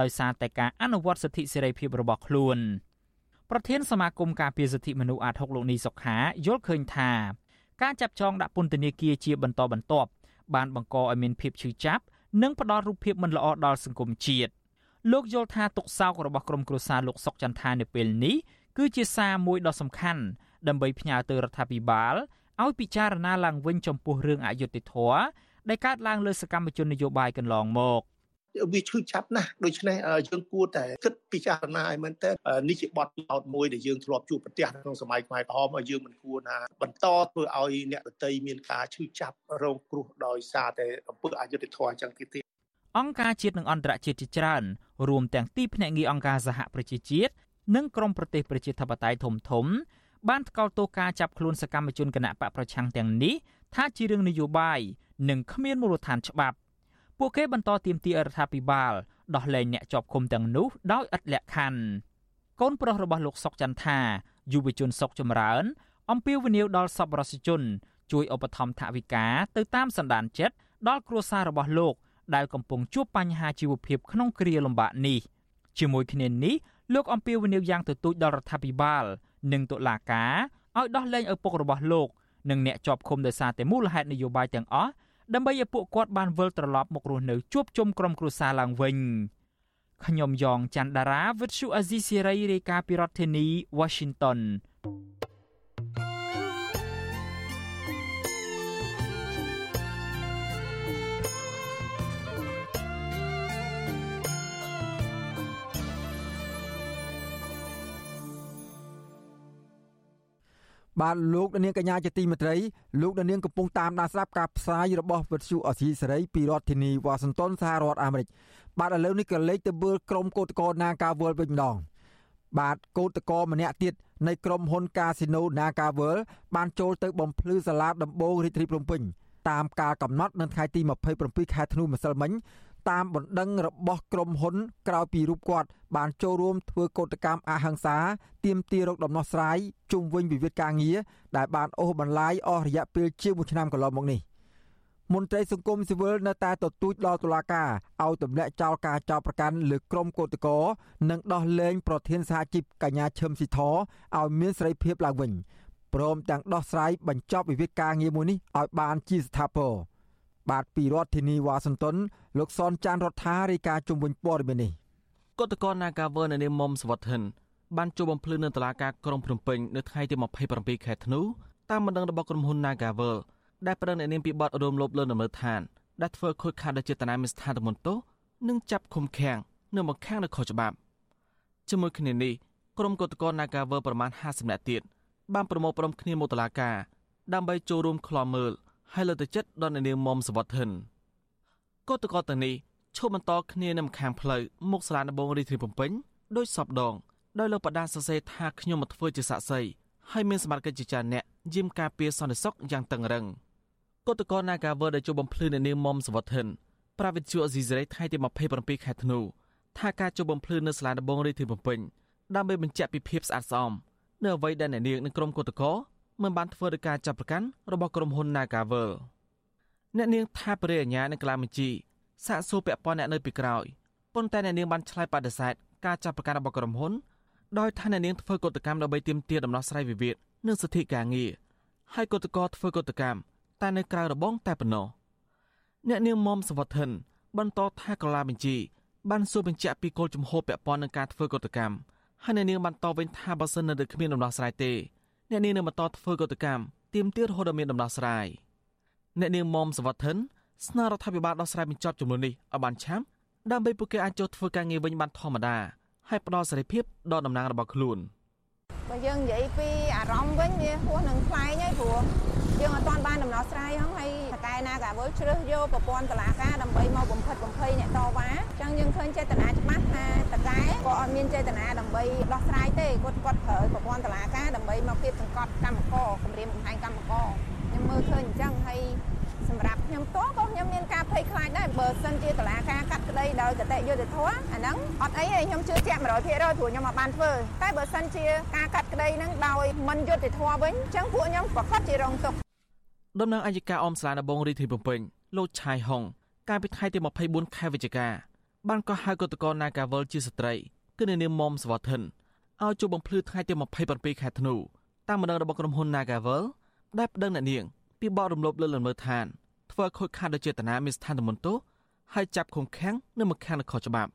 Speaker 5: ដោយសារតែការអនុវត្តសិទ្ធិសេរីភាពរបស់ខ្លួនប្រធានសមាគមការពារសិទ្ធិមនុស្សអាត6លោកនីសុខាយល់ឃើញថាការចាប់ចងដាក់ពន្ធនាគារជាបន្តបន្ទាប់បានបង្កឲ្យមានភាពឈឺចាប់និងផ្ដល់រូបភាពមិនល្អដល់សង្គមជាតិលោកយល់ថាទុកសោករបស់ក្រុមគ្រួសារលោកសុកចន្ទថានៅពេលនេះគឺជាសារមួយដ៏សំខាន់ ដើម្បីផ្ញើទៅរដ្ឋាភិបាលឲ្យពិចារណាឡើងវិញចំពោះរឿងអយុត្តិធម៌ដែលកើតឡើងលើសកម្មជននយោបាយកន្លងមក
Speaker 9: វាឈឺចាប់ណាស់ដូច្នេះយើងគួរតែគិតពិចារណាឲ្យមែនតើនេះជាបទពិសោធន៍មួយដែលយើងធ្លាប់ជួបប្រទះក្នុងសម័យខ្មែរក្រហមហើយយើងមិនគួរណាបន្តធ្វើឲ្យអ្នកដតីមានការឈឺចាប់រងគ្រោះដោយសារតែអំពើអយុត្តិធម៌អញ្ចឹងទៀត
Speaker 5: អង្គការជាតិនិងអន្តរជាតិជាច្រើនរួមទាំងទីភ្នាក់ងារអង្គការសហប្រជាជាតិនិងក្រមប្រទេសប្រជាធិបតេយ្យធំធំ បានថ្កោលទោសការចាប់ខ្លួនសកម្មជនគណៈបកប្រឆាំងទាំងនេះថាជារឿងនយោបាយនិងគ្មានមូលដ្ឋានច្បាប់ពួកគេបន្តទាមទាររដ្ឋាភិបាលដោះលែងអ្នកជាប់ឃុំទាំងនោះដោយឥតលក្ខខណ្ឌកូនប្រុសរបស់លោកសុកចន្ទថាយុវជនសុកចម្រើន អំពាវនាវដល់សប្បុរសជន ជួយឧបត្ថម្ភថវិកាទៅតាមសន្តានចិត្តដល់គ្រួសាររបស់លោក ដែលកំពុងជួបបញ្ហាជីវភាពក្នុងគ្រាលំបាកនេះជាមួយគ្នានេះលោកអំពាវនាវយ៉ាងទទូចដល់រដ្ឋាភិបាល និងតុលាការឲ្យដោះលែងឪពុករបស់លោកនិងអ្នកជាប់ឃុំដោយសារតែមូលហេតុនយោបាយទាំងអស់ដើម្បីឲ្យពួកគាត់បានវិលត្រឡប់មករស់នៅជួបជុំក្រុមគ្រួសារឡើងវិញខ្ញុំយ៉ងច័ន្ទដារាវិទ្យុអាស៊ីសេរីរាយការណ៍ពីរដ្ឋធានី Washington
Speaker 1: បាទលោកនាងកញ្ញាជាទីមេត្រីលោកនាងកំពុងតាមដានស្ដាប់ការផ្សាយរបស់វិទ្យុអសីសេរីពីរដ្ឋធានីវ៉ាស៊ីនតោនសហរដ្ឋអាមេរិកបាទឥឡូវនេះក៏លេខទៅមើលក្រុមកោតក្រនាការវល់វិញម្ដងបាទកោតក្រម្នាក់ទៀតនៃក្រុមហ៊ុនកាស៊ីណូ Naga World បានចូលទៅបំភ្លឺសាលាដំបងរាជធានីភ្នំពេញតាមការកំណត់នៅថ្ងៃទី27ខែធ្នូម្សិលមិញ តាមបណ្ដឹងរបស់ក្រុមហ៊ុនក្រៅពីរូបគាត់បានចូលរួមធ្វើកោតកម្មអហិង្សាទាមទាររកដំណោះស្រាយជុំវិញវិវាទការងារដែលបានអូសបន្លាយអស់រយៈពេលជាង1ឆ្នាំកន្លងមកនេះមន្ត្រីសង្គមស៊ីវិលនៅតែទទូចដល់តុលាការឲ្យទម្លាក់ចោលការចោទប្រកាន់លើក្រុមកោតក្រនិងដោះលែងប្រធានសហជីពកញ្ញាឈឹមស៊ីធឲ្យមានសេរីភាពឡើងវិញព្រមទាំងដោះស្រាយបញ្ចប់វិវាទការងារមួយនេះឲ្យបានជាស្ថាពរ បាទពីរដ្ឋធានីវ៉ាស៊ីនតោនលោកសនចាន់រដ្ឋារាយការណ៍ជុំវិញព័ត៌មាននេះ
Speaker 10: គតកោ Nagaver នៅនាមមុំសវត្ថិនបានជួបបំភ្លឺនៅតុលាការក្រុងភ្នំពេញនៅថ្ងៃទី27ខែធ្នូតាមបណ្ដឹងរបស់ក្រុមហ៊ុន Nagaver ដែលប្រឹងអ្នកនាងពីបទរួមលោបលើដំណើរឋានដែលធ្វើខូចខាតដល់ចេតនាមានស្ថានទមន្តោសនិងចាប់ឃុំឃាំងនៅមកខាំងនៅខុសច្បាប់ជាមួយគ្នានេះក្រុមកតកោ Nagaver ប្រមាណ50នាក់ទៀតបានប្រមូលក្រុមគ្នាមកតុលាការដើម្បីចូលរួមក្លំមើល ហើយលើកទឹកចិត្តដល់អ្នកនាងមុំសវត្ថិនកតកតទាំងនេះឈប់បន្តគ្នានៅម្ខាងផ្លូវមុខសាលាដំបងរាជធានីភ្នំពេញដោយសពដងដោយលោកបដាសរសេរថាខ្ញុំមកធ្វើជាសាក្សីហើយមានសមត្ថកិច្ចជាច្រើនអ្នកយាមការពារសន្តិសុខយ៉ាងតឹងរឹងកតកត Nagaver ដែលជួបបំភ្លឺអ្នកនាងមុំសវត្ថិនប្រាវិទ្យាអេស៊ីសរ៉េថ្ងៃទី27ខែធ្នូថាការជួបបំភ្លឺនៅសាលាដំបងរាជធានីភ្នំពេញដើម្បីបញ្ជាក់ពីភាពស្អាតស្អំនៅអ្វីដែលអ្នកនាងនិងក្រុមកតក មិនបានធ្វើដោយការចាប់ប្រកាន់របស់ក្រុមហ៊ុន Nagavel អ្នកនាងថាបរិយាញ្ញានិងក្លាមជីសាកសួរពាក់ព័ន្ធអ្នកនៅពីក្រោយប៉ុន្តែអ្នកនាងបានឆ្លើយបដិសេធការចាប់ប្រកាន់របស់ក្រុមហ៊ុនដោយថាអ្នកនាងធ្វើកតកម្មដើម្បីទាមទារដំណោះស្រាយវិវាទនិងសិទ្ធិការងារហើយកតកធ្វើកតកម្មតែនៅក្រៅរបងតែប៉ុណ្ណោះអ្នកនាងមុំសវត្ថិនបន្តថាកលាបញ្ជីបានសួរបញ្ជាក់ពីគោលជំហរពាក់ព័ន្ធនឹងការធ្វើកតកម្មហើយអ្នកនាងបានតបវិញថាបើសិននៅគ្មានដំណោះស្រាយទេ អ្នកនាងនឹងបន្តធ្វើកតកម្មទាមទាររហូតដល់មានដំណោះស្រាយអ្នកនាងមុំសវត្ថិនស្នើរដ្ឋាភិបាលដោះស្រាយបញ្ចប់ចំនួននេះឲ្យបានឆាប់ដើម្បីពួកគេអាចចូលធ្វើការងារវិញបានធម្មតាហើយផ្ដល់សេរីភាពដល់តំណាងរបស់ខ្លួន
Speaker 11: បើយើងនិយាយពីអារម្មណ៍វិញវាហួសនឹងខ្លែងហើយព្រោះ យើងអត់ទាន់បានដំណោះស្រាយហ្នឹងហើយតកែណាកាវើជ្រើសយកប្រព័ន្ធតឡាការដើម្បីមកបំផិតបំភ័យអ្នកតវ៉ាអញ្ចឹងយើងឃើញចេតនាច្បាស់ថាតកែក៏អត់មានចេតនាដើម្បីដោះស្រាយទេគាត់គាត់ប្រើប្រព័ន្ធតឡាការដើម្បីមកគៀបសង្កត់កម្មករគម្រាមកំហែងកម្មករខ្ញុំមើលឃើញអញ្ចឹងហើយសម្រាប់ខ្ញុំផ្ទាល់ក៏ខ្ញុំមានការភ័យខ្លាចដែរបើសិនជាតឡាការកាត់ក្តីដោយគតិយុត្តិធម៌អាហ្នឹងអត់អីទេខ្ញុំជឿជាក់100%ព្រោះខ្ញុំមកបានធ្វើតែបើសិនជាការកាត់ក្តីហ្នឹងដោយមិនយុត្តិធម៌វិញអញ្ចឹងពួកខ្ញុំប្រកាសជារងទុក្ខ
Speaker 10: ដំណឹងអัยការអមស្លានបងរាជធានីភ្នំពេញលោកឆៃហុងកាលពីថ្ងៃទី24ខែវិច្ឆិកាបានកោះហៅកតកោ Nagawal ជាស្ត្រីគឺនាមមុំសវត្ថិនឲ្យជួបបំភ្លឺថ្ងៃទី27ខែធ្នូតាមបណ្ដឹងរបស់ក្រុមហ៊ុន Nagawal ដែលប្តឹងអ្នកនាងពីបទរំលោភលើលំនៅឋានធ្វើខូចខាតដោយចេតនាមានស្ថានទមន្តោហើយចាប់ឃុំឃាំងនៅម្ខាងនខុសច្បាប់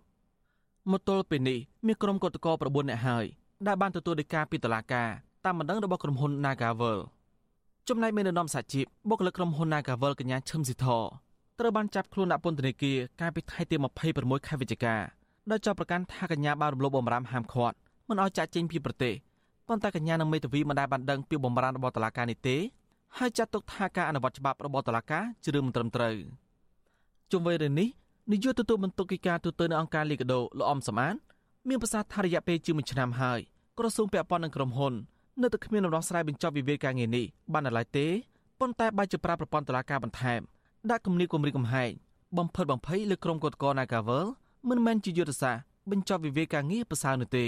Speaker 10: មកទល់ពេលនេះមានក្រុមកតកោ9នាក់ហើយដែលបានទទួលដីកាពីតុលាការតាមបណ្ដឹងរបស់ក្រុមហ៊ុន Nagawal ចំណែកមាននរណសហជីពបុគ្គលិកក្រុមហ៊ុន Nagawal កញ្ញាឈឹមស៊ីធត្រូវបានចាប់ខ្លួនដាក់ពន្ធនាគារកាលពីថ្ងៃទី26ខែវិច្ឆិកាដោយចោទប្រកាន់ថាកញ្ញាបានរំលោភបំរាមហាមឃាត់មិនឲ្យចាក់ចេញពីប្រទេសប៉ុន្តែកញ្ញានិងមេធាវីមិនដែលបានដឹងពីបំរាមរបស់តុលាការនេះទេហើយចាត់ទុកថាការអនុវត្តច្បាប់របស់តុលាការជារឿងមិនត្រឹមត្រូវជុំវិញរឿងនេះនាយកទទួលបន្ទុកកិច្ចការទូតនៅអង្គការលីកាដូលោកអំសំអានមានប្រសាសន៍ថារយៈពេលជាង1ឆ្នាំហើយក្រសួងពាក់ព័ន្ធនឹងក្រុមហ៊ុន នៅតែគ្មានដំណោះស្រាយបញ្ចប់វិវាទការងារនេះបានឡើយទេប៉ុន្តែបែរជាប្រើប្រព័ន្ធតុលាការបន្ថែមដាក់គំនាបគម្រិតកំហែងបំផិតបំភ័យលើក្រុមកតក Nagavel មិនមែនជាយុទ្ធសាស្ត្របញ្ចប់វិវាទការងារប្រសើរនោះទេ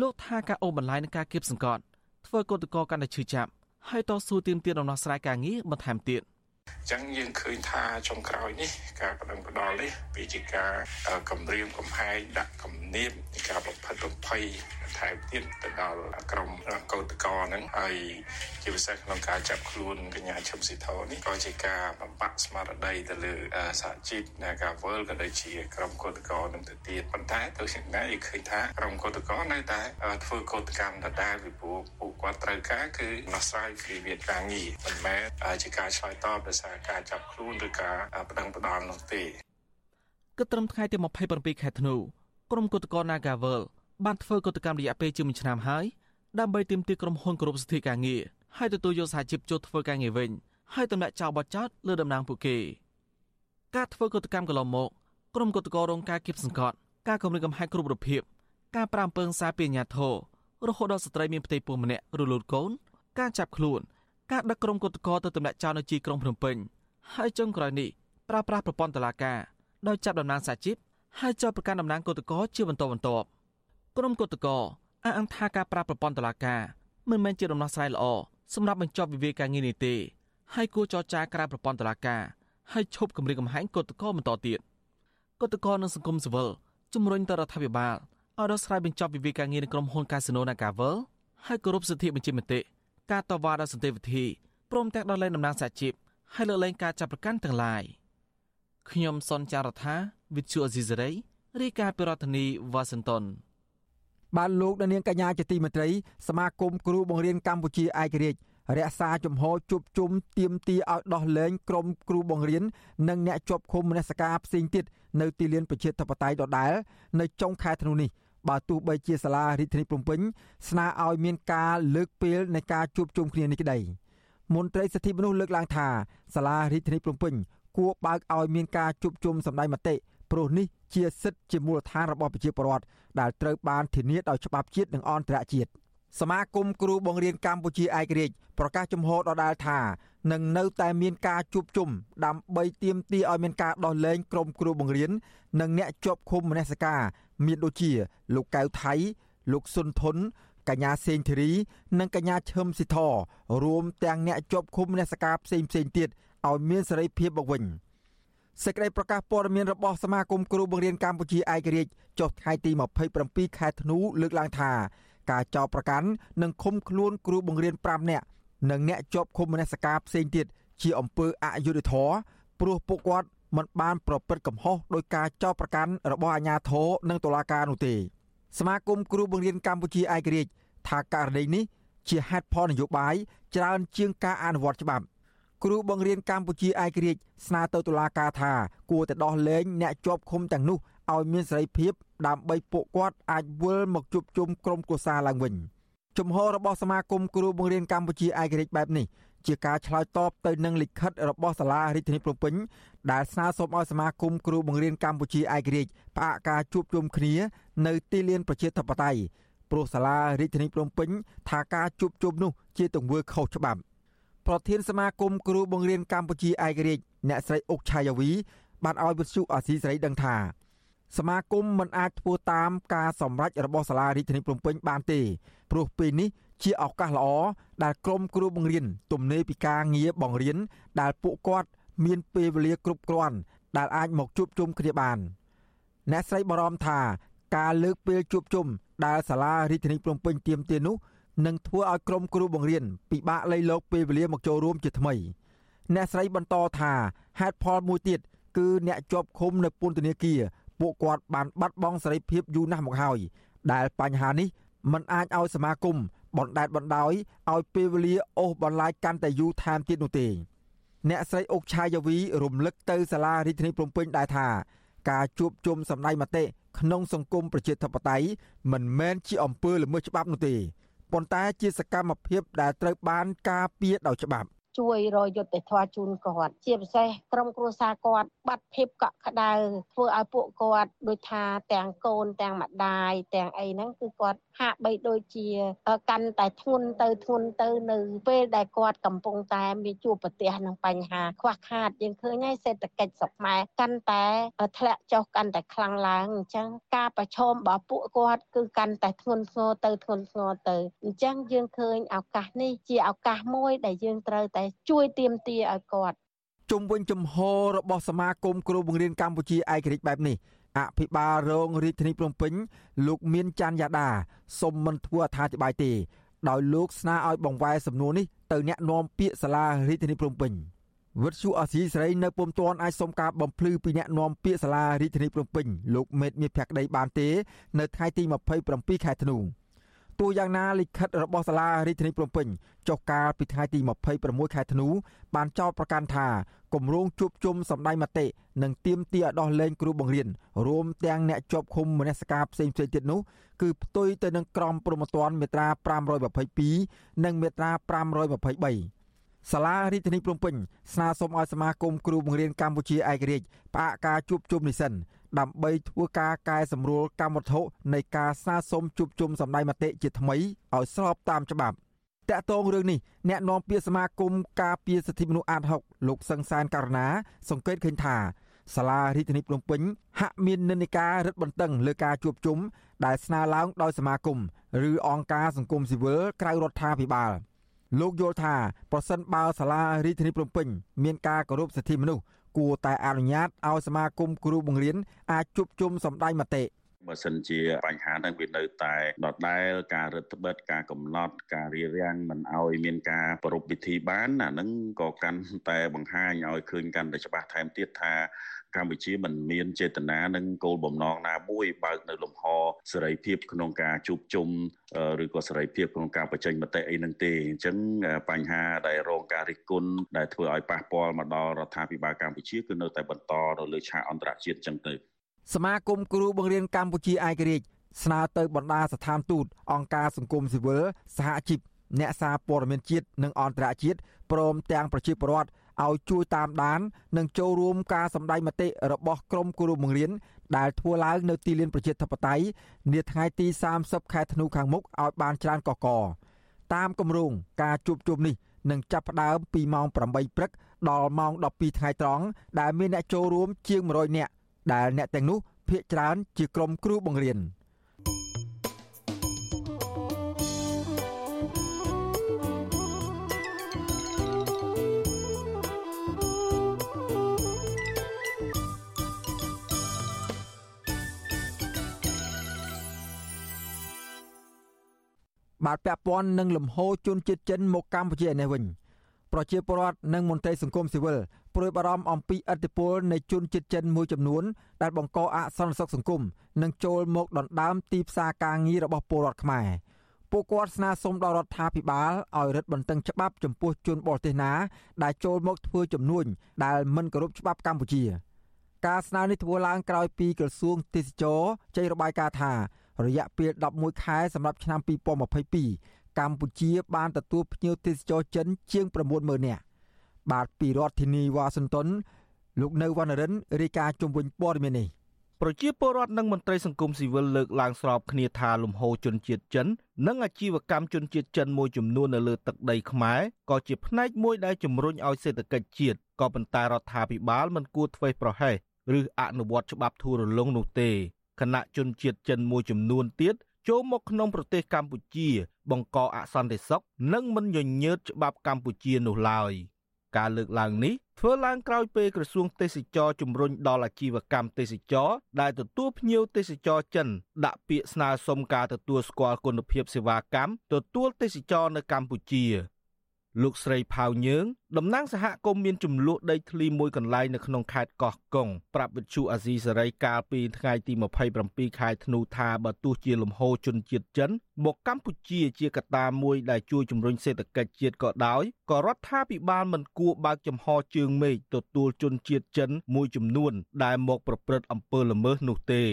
Speaker 10: លោកថាការអូសបន្លាយនឹងការគៀបសង្កត់ធ្វើកតកកាន់តែឈឺចាប់ហើយតស៊ូទាមទារដំណោះស្រាយការងារបន្ថែមទៀត
Speaker 12: អញ្ចឹងយើងឃើញថាចុងក្រោយនេះការបដិងផ្ដាល់នេះវាជាការគម្រាមកំហែងដាក់គំនាបការបំផិតបំភ័យថែមទៀតទៅដល់ក្រុមកោតកោហ្នឹងហើយជាពិសេសក្នុងការចាប់ខ្លួនកញ្ញាឈឹមស៊ីធនេះក៏ជាការបំបាក់ស្មារតីទៅលើសហជីពនៃការវល់ក៏ដូចជាក្រុមកោតកោនឹងទៅទៀតប៉ុន្តែទៅជាណាយើងឃើញថាក្រុមកោតកោនៅតែធ្វើកោតកម្មដដែលពីព្រោះពួកគាត់ត្រូវការគឺដោះស្រាយវិវាទការងារមិនមែនជាការឆ្លើយតបដោយសារការចាប់ខ្លួនឬការបដិងផ្ដាល់នោះទេ
Speaker 10: គិតត្រឹមថ្ងៃទី27ខែធ្នូក្រុមកោតកោ Nagavel បានធ្វើកតកម្មរយៈពេលជាមួយឆ្នាំហើយដើម្បីទាមទារក្រុមហ៊ុនគោរពសិទ្ធិការងារហើយទទួលយកសហជីពចូលធ្វើការងារវិញហើយទម្លាក់ចោលបទចោទលើតំណែងពួកគេការធ្វើកតកម្មកន្លងមកក្រុមកតករងការគៀបសង្កត់ការគម្រាមកំហែងគ្រប់រូបភាពការប្រាំពើងសារពីអាញាធររហូតដល់ស្ត្រីមានផ្ទៃពោះម្នាក់រលូតកូនការចាប់ខ្លួន ការដឹកក្រុមកតកទៅទម្លាក់ចោលនៅជីក្រុងភ្នំពេញហើយចុងក្រោយនេះប្រើប្រាស់ប្រព័ន្ធតុលាការដោយចាប់តំណាងសហជីពហើយចោទប្រកាន់តំណាងគឧតកោជាបន្តបន្ទាប់ក្រុមគឧតកោអះអាងថាការប្រើប្រព័ន្ធតុលាការមិនមែនជាដំណោះស្រាយល្អសម្រាប់បញ្ចប់វិវាទការងារនេះទេហើយគួរចរចាក្រៅប្រព័ន្ធតុលាការហើយឈប់គម្រាមកំហែងគឧតកោបន្តទៀតគឧតកោនិងសង្គមស៊ីវិលជំរុញទៅរដ្ឋាភិបាលឲ្យដោះស្រាយបញ្ចប់វិវាទការងារនៅក្រុមហ៊ុនកាស៊ីណូ Nagavel ហើយគោរពសិទ្ធិបញ្ចេញមតិ ការតវ៉ាដោយសន្តិវិធីព្រមទាំងដោះលែងតំណាងសហជីពហើយលើកលែងការចាប់ប្រកាន់ទាំងឡាយខ្ញុំសនចាររថាវិទ្យុអេស៊ីសេរីរាយការណ៍ពីរដ្ឋធានីវ៉ាស៊ីនតោន
Speaker 1: បានលោកនាងកញ្ញាជាទីមេត្រីសមាគមគ្រូបង្រៀនកម្ពុជាឯករាជ្យរក្សាជំហរជួបជុំទៀមទីឲ្យដោះលែងក្រុមគ្រូបង្រៀននិងអ្នកជាប់ឃុំមនសិការផ្សេងទៀតនៅទីលានប្រជាធិបតេយ្យដដែលនៅចុងខែធ្នូនេះ បើទោះបីជាសាលារាជធានីភ្នំពេញស្នើឲ្យមានការលើកពេលនៃការជួបជុំគ្នានេះក្តីមន្ត្រីសិទ្ធិមនុស្សលើកឡើងថាសាលារាជធានីភ្នំពេញគួរបើកឲ្យមានការជួបជុំសម្ដែងមតិព្រោះនេះជាសិទ្ធិជាមូលដ្ឋានរបស់ប្រជាពលរដ្ឋដែលត្រូវបានធានាដោយច្បាប់ជាតិនិងអន្តរជាតិ សមាគមគ្រូបង្រៀនកម្ពុជាឯករាជ្យប្រកាសជំហរដដែលថានឹងនៅតែមានការជួបជុំដើម្បីទាមទារឲ្យមានការដោះលែងក្រុមគ្រូបង្រៀននិងអ្នកជាប់ឃុំមនសិការមានដូចជាលោកកៅថៃ លោកសុនធុនកញ្ញាសេងធីរី និងកញ្ញាឈឹមស៊ីធរួមទាំងអ្នកជាប់ឃុំមនសិការផ្សេងផ្សេងទៀតឲ្យមានសេរីភាពមកវិញសេចក្តីប្រកាសព័ត៌មានរបស់សមាគមគ្រូបង្រៀនកម្ពុជាឯករាជ្យចុះថ្ងៃទី27ខែធ្នូលើកឡើងថា ការចោទប្រកាន់និងឃុំខ្លួនគ្រូបង្រៀន5នាក់និងអ្នកជាប់ឃុំមនសិការផ្សេងទៀតជាអំពើអយុត្តិធម៌ព្រោះពួកគាត់មិនបានប្រព្រឹត្តកំហុសដោយការចោទប្រកាន់របស់អាជ្ញាធរនិងតុលាការនោះទេសមាគមគ្រូបង្រៀនកម្ពុជាឯករាជ្យថាករណីនេះជាហេតុផលនយោបាយច្រើនជាងការអនុវត្តច្បាប់គ្រូបង្រៀនកម្ពុជាឯករាជ្យស្នើទៅតុលាការថាគួរតែដោះលែងអ្នកជាប់ឃុំទាំងនោះឲ្យមានសេរីភាពដើម្បីពួកគាត់អាចវិលមកជួបជុំក្រុមគ្រួសារឡើងវិញជំហររបស់សមាគមគ្រូបង្រៀនកម្ពុជាឯករាជ្យបែបនេះជាការឆ្លើយតបទៅនឹងលិខិតរបស់សាលារាជធានីភ្នំពេញដែលស្នើសុំឲ្យសមាគមគ្រូបង្រៀនកម្ពុជាឯករាជ្យផ្អាកការជួបជុំគ្នានៅទីលានប្រជាធិបតេយ្យព្រោះសាលារាជធានីភ្នំពេញថាការជួបជុំនោះជាទង្វើខុសច្បាប់ប្រធានសមាគមគ្រូបង្រៀនកម្ពុជាឯករាជ្យអ្នកស្រីអុកឆាយាវីបានឲ្យវិទ្យុអាស៊ីសេរីដឹងថា សមាគមមិនអាចធ្វើតាមការសម្រេចរបស់សាលារាជធានីភ្នំពេញបានទេព្រោះពេលនេះជាឱកាសល្អដែលក្រុមគ្រូបង្រៀនទំនេរពីការងារបង្រៀនដែលពួកគាត់មានពេលវេលាគ្រប់គ្រាន់ដែលអាចមកជួបជុំគ្នាបានអ្នកស្រីបារម្ភថាការលើកពេលជួបជុំដែលសាលារាជធានីភ្នំពេញទាមទារនោះនឹងធ្វើឲ្យក្រុមគ្រូបង្រៀនពិបាកលៃលោកពេលវេលាមកចូលរួមជាថ្មីអ្នកស្រីបន្តថាហេតុផលមួយទៀតគឺអ្នកជាប់ឃុំនៅពន្ធនាគារ ពួកគាត់បានបាត់បង់សេរីភាពយូរណាស់មកហើយដែលបញ្ហានេះมันអាចឲ្យសមាគមបណ្ដេតបណ្ដោយឲ្យពេលវេលាអូសបន្លាយកាន់តែយូរថែមទៀតនោះទេអ្នកស្រីអុកឆាយាវីរំលឹកទៅសាលារាជធានីភ្នំពេញដែរថាការជួបជុំសម្ដែងមតិក្នុងសង្គមប្រជាធិបតេយ្យមិនមែនជាអំពើល្មើសច្បាប់នោះទេប៉ុន្តែជាសកម្មភាពដែលត្រូវបានការពារដោយច្បាប់
Speaker 13: ជួយរយុទ្ធធម៌ជូនគាត់ ជាពិសេសក្រុមគ្រួសារគាត់បាត់ភាពកក់ក្ដៅធ្វើឲ្យពួកគាត់ដូចថាទាំងកូនទាំងម្ដាយទាំងអីហ្នឹងគឺគាត់ហាក់បីដូចជាកាន់តែធ្ងន់ទៅធ្ងន់ទៅនៅពេលដែលគាត់កំពុងតែមានជួបប្រទះនឹងបញ្ហាខ្វះខាតយើងឃើញហើយសេដ្ឋកិច្ចស្រុកខ្មែរកាន់តែធ្លាក់ចុះកាន់តែខ្លាំងឡើងអញ្ចឹងការប្រឈមរបស់ពួកគាត់គឺកាន់តែធ្ងន់ធ្ងរទៅធ្ងន់ធ្ងរទៅអញ្ចឹងយើងឃើញឱកាសនេះជាឱកាសមួយដែលយើងត្រូវតែជួយទៀមទាឲ្យគាត់
Speaker 1: ជុំវិញជំហររបស់សមាគមគ្រូបង្រៀនកម្ពុជាឯករាជ្យបែបនេះអភិបាលរងរាជធានីភ្នំពេញលោកមានច័ន្ទយ៉ាដាសុំមិនធ្វើអត្ថាធិប្បាយទេ ដោយលោកស្នើឲ្យបង្វែរសំណួរនេះទៅអ្នកនាំពាក្យសាលារាជធានីភ្នំពេញវិទ្យុអសីស្រីនៅពុំទាន់អាចសុំការបំភ្លឺពីអ្នកនាំពាក្យសាលារាជធានីភ្នំពេញលោកមេតមាសភក្តីបានទេ នៅថ្ងៃទី27ខែធ្នូ ទោះយ៉ាងណាលិខិតរបស់សាលារាជធានីភ្នំពេញចុះកាលពីថ្ងៃទី26ខែធ្នូបានចោទប្រកាន់ថាគម្រោងជួបជុំសម្ដែងមតិនិងទៀមទាឲ្យដោះលែងគ្រូបង្រៀនរួមទាំងអ្នកជាប់ឃុំមនសិការផ្សេងៗទៀតនោះគឺផ្ទុយទៅនឹងក្រមព្រហ្មទណ្ឌមាត្រា522និងមាត្រា523សាលារាជធានីភ្នំពេញស្នើសុំឲ្យសមាគមគ្រូបង្រៀនកម្ពុជាឯករាជ្យផ្អាកការជួបជុំនេះសិន ដើម្បីធ្វើការកែសម្រួលកម្មវត្ថុនៃការស្នើសុំជួបជុំសម្ដែងមតិជាថ្មីឲ្យស្របតាមច្បាប់តកតងរឿងនេះអ្នកនាំពាក្យសមាគមការពារសិទ្ធិមនុស្សអាត60លោកសឹងសានករណា សង្កេតឃើញថាសាលារាជធានីភ្នំពេញហាក់មាននិន្នាការរឹតបន្តឹងលើការជួបជុំដែលស្នើឡើងដោយសមាគមឬអង្គការសង្គមស៊ីវិលក្រៅរដ្ឋាភិបាលលោកយល់ថាប្រសិនបើសាលារាជធានីភ្នំពេញមានការគោរពសិទ្ធិមនុស្ស គួរតែអនុញ្ញាតឲ្យសមាគមគ្រូបង្រៀនអាចជួបជុំសម្ដែងមតិ
Speaker 14: បើសិនជាបញ្ហាហ្នឹងវានៅតែដដែលការរដ្ឋបិទការកំណត់ការរៀបរៀងមិនឲ្យមានការប្រពៃពិធីបានអាហ្នឹងក៏កាន់តែបង្ហាញឲ្យឃើញកាន់តែច្បាស់ថែមទៀតថា កម្ពុជាមិនមានចេតនានិងគោលបំណងណាមួយបើកនៅលំហសេរីភាពក្នុងការជួបជុំឬក៏សេរីភាពក្នុងការបញ្ចេញមតិអីហ្នឹងទេអញ្ចឹងបញ្ហាដែលរងការរិះគន់ដែលធ្វើឲ្យប៉ះពាល់មកដល់រដ្ឋាភិបាលកម្ពុជាគឺនៅតែបន្តនៅលើឆាកអន្តរជាតិអញ្ចឹងទៅ
Speaker 1: សមាគមគ្រូបង្រៀនកម្ពុជាឯករាជ្យស្នើទៅបណ្ដាស្ថានទូតអង្គការសង្គមស៊ីវិលសហជីពអ្នកសារព័ត៌មានជាតិនិងអន្តរជាតិព្រមទាំងប្រជាពលរដ្ឋ ឲ្យជួយតាមដាន និងចូលរួមការសម្ដែងមតិរបស់ក្រមគ្រូបង្រៀនដែលធ្វើឡើងនៅទីលានប្រជាធិបតេយ្យនាថ្ងៃទី30ខែធ្នូខាងមុខឲ្យបានច្រើនកកតាមគម្រោងការជួបជុំនេះនឹងចាប់ផ្ដើមពីម៉ោង8ព្រឹកដល់ម៉ោង12ថ្ងៃត្រង់ដែលមានអ្នកចូលរួមជាង100នាក់ដែលអ្នកទាំងនោះភាគច្រើនជាក្រុមគ្រូបង្រៀន បាទពាក់ព័ន្ធនឹងលំហូរជនជាតិចិនមកកម្ពុជានេះវិញប្រជាពលរដ្ឋនិងមន្ត្រីសង្គមស៊ីវិលព្រួយបារម្ភអំពីឥទ្ធិពលនៃជនជាតិចិនមួយចំនួនដែលបង្កអសន្តិសុខសង្គមនិងចូលមកដណ្ដើមទីផ្សារការងាររបស់ពលរដ្ឋខ្មែរពួកគាត់ស្នើសុំដល់រដ្ឋាភិបាលឲ្យរឹតបន្តឹងច្បាប់ចំពោះជនបរទេសណា ដែលចូលមកធ្វើចំនួនដែលមិនគោរពច្បាប់កម្ពុជា ការស្នើនេះធ្វើឡើងក្រោយពីក្រសួងទេសចរចេញរបាយការណ៍ថា រយៈពេល11ខែសម្រាប់ឆ្នាំ2022កម្ពុជាបានទទួលភ្ញៀវទេសចរចិនជាង90000នាក់បាទពីរដ្ឋធានីវ៉ាស៊ីនតោនលោកនៅវណ្ណរិនរាយការណ៍ជុំវិញព័ត៌មាននេះ
Speaker 15: ប្រជាពលរដ្ឋនិងមន្ត្រីសង្គមស៊ីវិលលើកឡើងស្របគ្នាថាលំហូរជនជាតិចិន និងអាជីវកម្មជនជាតិចិនមួយចំនួននៅលើទឹកដីខ្មែរក៏ជាផ្នែកមួយដែលជំរុញឲ្យសេដ្ឋកិច្ចជាតិក៏ប៉ុន្តែរដ្ឋាភិបាលមិនគួរធ្វេសប្រហែសឬអនុវត្តច្បាប់ធូររលុងនោះទេ គណៈជនជាតិចិនមួយចំនួនទៀតចូលមកក្នុងប្រទេសកម្ពុជា បង្កអសន្តិសុខនិងមិនញញើតច្បាប់កម្ពុជានោះឡើយការលើកឡើងនេះធ្វើឡើងក្រោយពេលក្រសួងទេសចរជំរុញដល់អាជីវកម្មទេសចរដែលទទួលភ្ញៀវទេសចរចិន ដាក់ពាក្យស្នើសុំការទទួលស្គាល់គុណភាពសេវាកម្មទទួលទេសចរនៅកម្ពុជា លោកស្រីផៅញើងតំណាងសហគមន៍មានចំនួនដីធ្លីមួយកន្លែងនៅក្នុងខេត្តកោះកុងប្រាប់វិទ្យុអាស៊ីសេរីកាលពីថ្ងៃទី27ខែធ្នូថាបើទោះជាលំហូរជនជាតិចិនមកកម្ពុជាជាកត្តាមួយដែលជួយជំរុញសេដ្ឋកិច្ចជាតិក៏ដោយក៏រដ្ឋាភិបាលមិនគួរបើកចំហជើងមេឃទទួលជនជាតិចិនមួយចំនួនដែលមកប្រព្រឹត្តអំពើល្មើសនោះទេ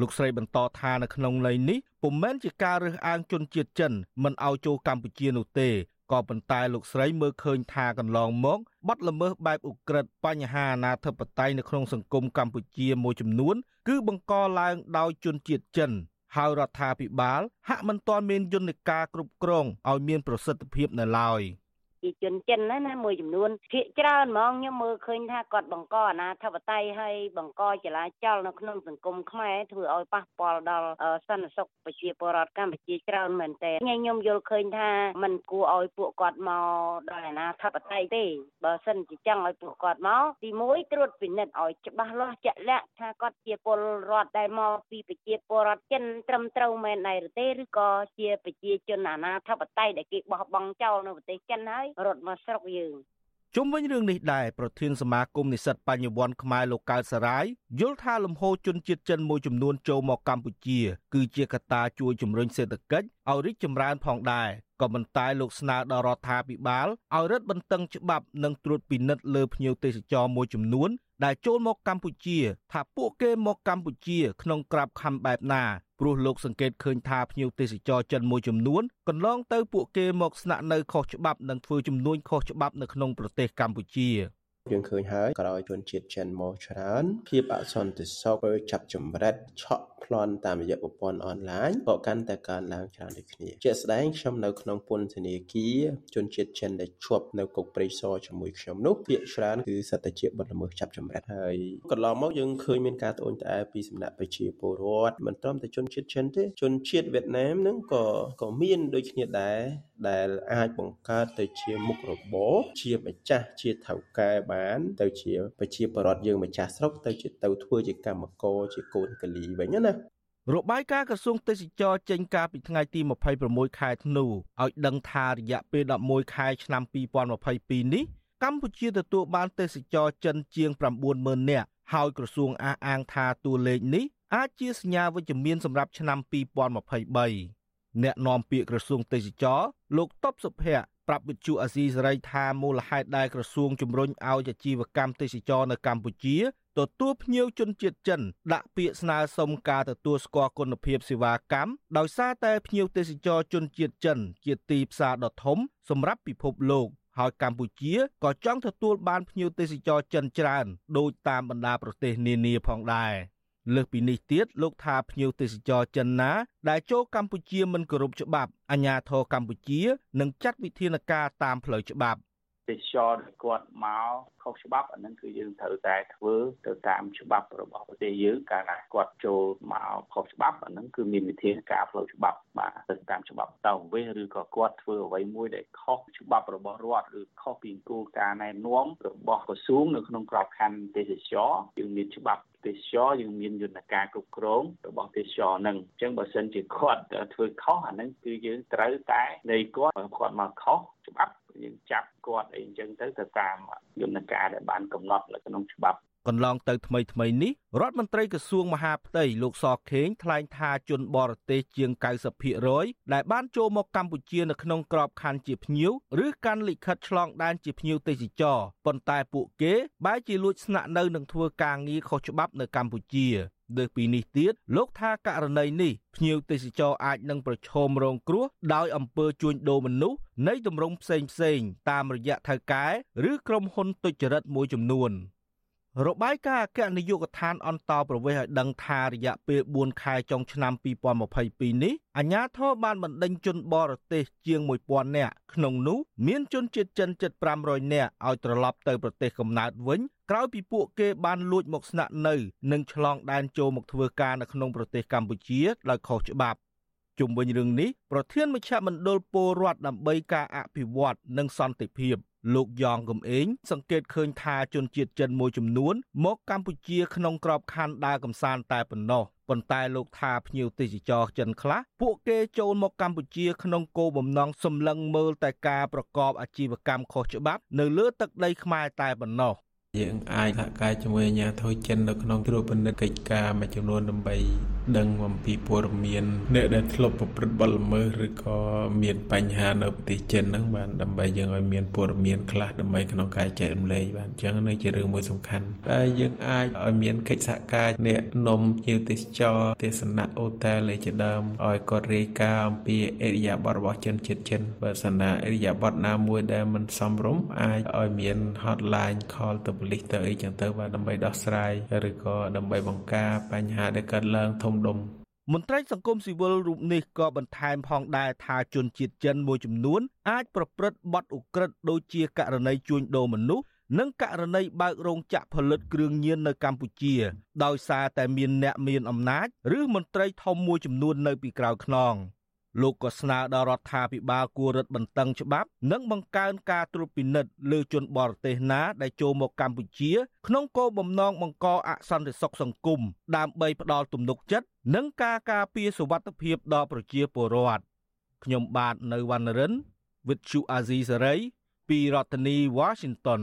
Speaker 15: លោកស្រីបន្តថានៅក្នុងន័យនេះពុំមែនជាការរើសអើងជនជាតិចិនមិនឲ្យចូលកម្ពុជានោះទេ ក៏ប៉ុន្តែលោកស្រីមើលឃើញថាកន្លងមកបាត់ល្មើសបែបឧក្រិដ្ឋបញ្ហាអនាធិបតេយ្យនៅក្នុងសង្គមកម្ពុជាមួយចំនួន គឺបង្កឡើងដោយជនជាតិចិនហើយរដ្ឋាភិបាលហាក់មិនទាន់មានយន្តការគ្រប់គ្រងឲ្យមានប្រសិទ្ធភាពនៅឡើយ។
Speaker 16: ជាជនចិនណាណាមួយចំនួនភាគច្រើនហ្មងខ្ញុំមើលឃើញថាគាត់បង្កអនាធិបតេយ្យហើយបង្កចលាចលនៅក្នុងសង្គមខ្មែរធ្វើឲ្យប៉ះពាល់ដល់សន្តិសុខប្រជាពលរដ្ឋកម្ពុជាច្រើនមែនទែនខ្ញុំយល់ឃើញថាมันគួរឲ្យពួកគាត់មកដល់អនាធិបតេយ្យទេបើសិនជាចង់ឲ្យពួកគាត់មកទី1ត្រួតពិនិត្យឲ្យច្បាស់លាស់ជាក់លាក់ថាគាត់ជាពលរដ្ឋដែលមកពីប្រជាពលរដ្ឋចិនត្រឹមត្រូវមែនដែរឬទេឬក៏ជាប្រជាជនអនាធិបតេយ្យដែលគេបោះបង់ចោលនៅប្រទេសចិនហើយរត់មកស្រុកយើង
Speaker 15: ជុំវិញរឿងនេះដែរប្រធានសមាគមនិស្សិតបញ្ញវន្តខ្មែរលោកកើតសរាយយល់ថាលំហូរជនជាតិចិនមួយចំនួនចូលមកកម្ពុជា គឺជាកត្តាជួយជំរុញសេដ្ឋកិច្ចឲ្យរីកចម្រើនផងដែរ ក៏ប៉ុន្តែលោកស្នើដល់រដ្ឋាភិបាលឲ្យរឹតបន្តឹងច្បាប់និងត្រួតពិនិត្យលើភ្ញៀវទេសចរមួយចំនួនដែលចូលមកកម្ពុជា ថាពួកគេមកកម្ពុជា ក្នុងក្របខ័ណ្ឌបែបណាព្រោះលោកសង្កេតឃើញថាភ្ញៀវទេសចរចិនមួយចំនួនកន្លងទៅពួកគេមកស្នាក់នៅខុសច្បាប់និងធ្វើចំនួនខុសច្បាប់នៅក្នុងប្រទេសកម្ពុជា
Speaker 17: យើងឃើញហើយក្រោយជនជាតិចិនមកច្រើនភាពអសន្តិសុខធ្វើចាប់ចម្រិតឆក់ប្លន់តាមរយៈប្រព័ន្ធអនឡាញក៏កាន់តែកើនឡើងច្រើនដូចគ្នាជាក់ស្ដែងខ្ញុំនៅក្នុងពន្ធនាគារជនជាតិចិនដែលជាប់នៅគុកព្រៃសរជាមួយខ្ញុំនោះភាគច្រើនគឺសិតតែជាបទល្មើសចាប់ចម្រិតហើយកន្លងមកយើងឃើញមានការត្អូញត្អែពីសំណាក់ប្រជាពលរដ្ឋមិនត្រឹមតែជនជាតិចិនទេជនជាតិវៀតណាមនឹងក៏ក៏មានដូចគ្នាដែរ ដែលអាចបង្កើតទៅជាមុខរបរជាម្ចាស់ជាថៅកែបាន ទៅជាប្រជាពលរដ្ឋយើងម្ចាស់ស្រុកទៅជាទៅធ្វើជាកម្មករជាកូនកលីវិញណា
Speaker 15: របាយការណ៍ក្រសួងទេសចរចេញកាលពីថ្ងៃទី26ខែធ្នូឲ្យដឹងថារយៈពេល11ខែឆ្នាំ2022នេះកម្ពុជាទទួលបានទេសចរចិនជាង90000នាក់ហើយក្រសួងអះអាងថាតួលេខនេះអាចជាសញ្ញាវិជ្ជមានសម្រាប់ឆ្នាំ2023 អ្នកនាំពាក្យក្រសួងទេសចរលោកតបសុភ័ក្រប្រាប់វិទ្យុអាស៊ីសេរីថាមូលហេតុដែលក្រសួងជំរុញឲ្យអាជីវកម្មទេសចរនៅកម្ពុជាទទួលភ្ញៀវជនជាតិចិនដាក់ពាក្យស្នើសុំការទទួលស្គាល់គុណភាពសេវាកម្មដោយសារតែភ្ញៀវទេសចរជនជាតិចិន ជាទីផ្សារដ៏ធំសម្រាប់ពិភពលោកហើយកម្ពុជាក៏ចង់ទទួលបានភ្ញៀវទេសចរចិនច្រើនដូចតាមបណ្ដាប្រទេសនានាផងដែរ លើសពីនេះទៀតលោកថាភ្ញៀវទេសចរចិនណា ដែលចូលកម្ពុជាមិនគោរពច្បាប់អាជ្ញាធរកម្ពុជានឹងចាត់វិធានការតាមផ្លូវច្បាប់
Speaker 18: ទេសចរគាត់មកខុសច្បាប់អានឹងគឺយើងត្រូវតែធ្វើទៅតាមច្បាប់របស់ប្រទេសយើងកាលណាគាត់ចូលមកខុសច្បាប់អានឹងគឺមានវិធានការផ្លូវច្បាប់បាទទៅតាមច្បាប់តើវិញឬក៏គាត់ធ្វើអ្វីមួយដែលខុសច្បាប់របស់រដ្ឋឬខុសពីគោលការណ៍ណែនាំរបស់ក្រសួងនៅក្នុងក្របខ័ណ្ឌទេសចរយើងមានច្បាប់ ទេសចរយើងមានយន្តការគ្រប់គ្រងរបស់ទេសចរហ្នឹងអញ្ចឹងបើសិនជាគាត់ធ្វើខុសអាហ្នឹងគឺយើងត្រូវតែនៃគាត់គាត់មកខុសច្បាប់យើងចាប់គាត់អីអញ្ចឹងទៅទៅតាមយន្តការដែលបានកំណត់នៅក្នុងច្បាប់
Speaker 15: កន្លងទៅថ្មីថ្មីនេះរដ្ឋមន្ត្រីក្រសួងមហាផ្ទៃលោកសខេងថ្លែងថាជនបរទេសជាង90%ដែលបានចូលមកកម្ពុជានៅក្នុងក្របខ័ណ្ឌជាភ្ញៀវឬកាន់លិខិតឆ្លងដែនជាភ្ញៀវទេសចរប៉ុន្តែពួកគេបែរជាលួចស្នាក់នៅនិងធ្វើការងារខុសច្បាប់នៅកម្ពុជាលើសពីនេះទៀតលោកថាករណីនេះភ្ញៀវទេសចរអាចនឹងប្រឈមរងគ្រោះដោយអំពើជួញដូរមនុស្សនៃទម្រង់ផ្សេងផ្សេងតាមរយៈថៅកែឬក្រុមហ៊ុនទុច្ចរិតមួយចំនួន។ របាយការណ៍អគ្គនាយកដ្ឋានអន្តរប្រវេសន៍ឲ្យដឹងថារយៈពេល4ខែចុងឆ្នាំ2022នេះអាជ្ញាធរបានបណ្ដេញជនបរទេសជាង1000នាក់ក្នុងនោះមានជនជាតិចិនជិត500នាក់ឲ្យត្រឡប់ទៅប្រទេសកំណើតវិញក្រោយពីពួកគេបានលួចមកស្នាក់នៅនិងឆ្លងដែនចូលមកធ្វើការនៅក្នុងប្រទេសកម្ពុជាដោយខុសច្បាប់ជុំវិញរឿងនេះប្រធានមជ្ឈមណ្ឌលពលរដ្ឋដើម្បីការអភិវឌ្ឍនិងសន្តិភាព លោកយ៉ងកំឯងសង្កេតឃើញថាជនជាតិចិនមួយចំនួន មកកម្ពុជាក្នុងក្របខ័ណ្ឌដើរកំសាន្តតែប៉ុណ្ណោះប៉ុន្តែលោកថាភ្ញៀវទេសចរចិនខ្លះពួកគេចូលមកកម្ពុជាក្នុងគោលបំណងសម្លឹងមើលតែការប្រកបអាជីវកម្មខុសច្បាប់ នៅលើទឹកដីខ្មែរតែប៉ុណ្ណោះ
Speaker 14: យើងអាចសហការជាមួយអាជ្ញាធរចិននៅក្នុងត្រួតពិនិត្យកិច្ចការមួយចំនួនដើម្បីដឹងអំពីព័ត៌មានអ្នកដែលធ្លាប់ប្រព្រឹត្តបទល្មើសឬក៏មានបញ្ហានៅប្រទេសចិនហ្នឹងបានដើម្បីយើងឲ្យមានព័ត៌មានខ្លះដើម្បីក្នុងការចែករំលែកបានអញ្ចឹងនេះជារឿងមួយសំខាន់តែយើងអាចឲ្យមានកិច្ចសហការអ្នកនំភ្ញៀវទេសចរទេសនៈអូតែលជាដើមឲ្យគាត់រាយការណ៍អំពីអរិយាប័ត្ររបស់ជនជាតិចិនបើសិនណាអរិយាប័ត្រណាមួយដែលមិនសមរម្យអាចឲ្យមាន hotline call ទៅប៉ូលីសទៅអីចឹងទៅបាទដើម្បីដោះស្រាយឬក៏ដើម្បីបង្ការបញ្ហាដែលកើតឡើងធំដុំ
Speaker 15: មន្ត្រីសង្គមស៊ីវិលរូបនេះក៏បន្ថែមផងដែរថាជនជាតិចិនមួយចំនួនអាចប្រព្រឹត្តបទឧក្រិដ្ឋដូចជាករណីជួញដូរមនុស្សនិងករណីបើករោងចក្រផលិតគ្រឿងញៀននៅកម្ពុជា ដោយសារតែមានអ្នកមានអំណាច ឬមន្ត្រីធំមួយចំនួននៅពីក្រោយខ្នង។ លោកក៏ស្នើដល់រដ្ឋាភិបាលគួររឹតបន្តឹងច្បាប់ និងបង្កើនការត្រួតពិនិត្យលើជនបរទេសណាដែលចូលមកកម្ពុជា ក្នុងគោលបំណងបង្កអសន្តិសុខសង្គមដើម្បីផ្ដល់ទំនុកចិត្តនិងការការពារសុវត្ថិភាពដល់ប្រជាពលរដ្ឋខ្ញុំបាទនៅវណ្ណរិន with Chu Azizi Saray ពីរដ្ឋធានី Washington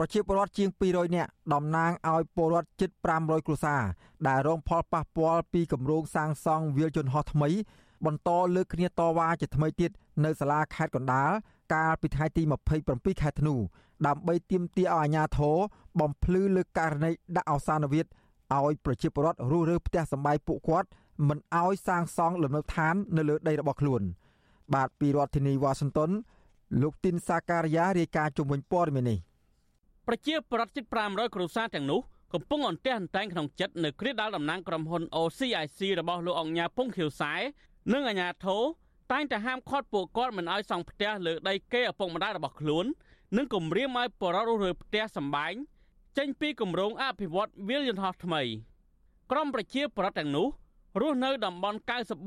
Speaker 1: ប្រជាពលរដ្ឋជាង200នាក់តំណាងឲ្យពលរដ្ឋជិត500គ្រួសារដែលរងផលប៉ះពាល់ពីគម្រោងសាងសង់វាលយន្តហោះថ្មី បន្តលើកគ្នាតវ៉ាជាថ្មីទៀតនៅសាលាខេត្តកណ្ដាលកាលពីថ្ងៃទី27ខែធ្នូដើម្បីទាមទារឲ្យអាជ្ញាធរបំភ្លឺលើករណីដាក់អសានវិទ្យឲ្យប្រជាពលរដ្ឋរស់រើផ្ទះសម្បែងពួកគាត់មិនឲ្យសាងសង់លំនៅឋាននៅលើដីរបស់ខ្លួន បាទពីរដ្ឋធានីវ៉ាស៊ីនតោនលោកទីនសាការីយ៉ារាយការណ៍ជុំវិញព័ត៌មាននេះ
Speaker 2: ប្រជាប្រដ្ឋជិត500គ្រួសារទាំងនោះកំពុងអន្ទះអន្តែងក្នុងចិត្តនៅគ្រាដាល់តំណាងក្រុមហ៊ុន OCIC របស់លោកអង្គញាពងខៀវសែនិងអាញាធរតែងតែហាមឃាត់ពួកគាត់មិនឲ្យសង់ផ្ទះលើដីគេឪពុកម្ដាយរបស់ខ្លួននិងគំរាមឲ្យបរិរស់រើផ្ទះសម្បែងចេញពីគម្រោងអភិវឌ្ឍវាលយន្តហោះថ្មីក្រមប្រជាប្រដ្ឋទាំងនោះរស់នៅតំបន់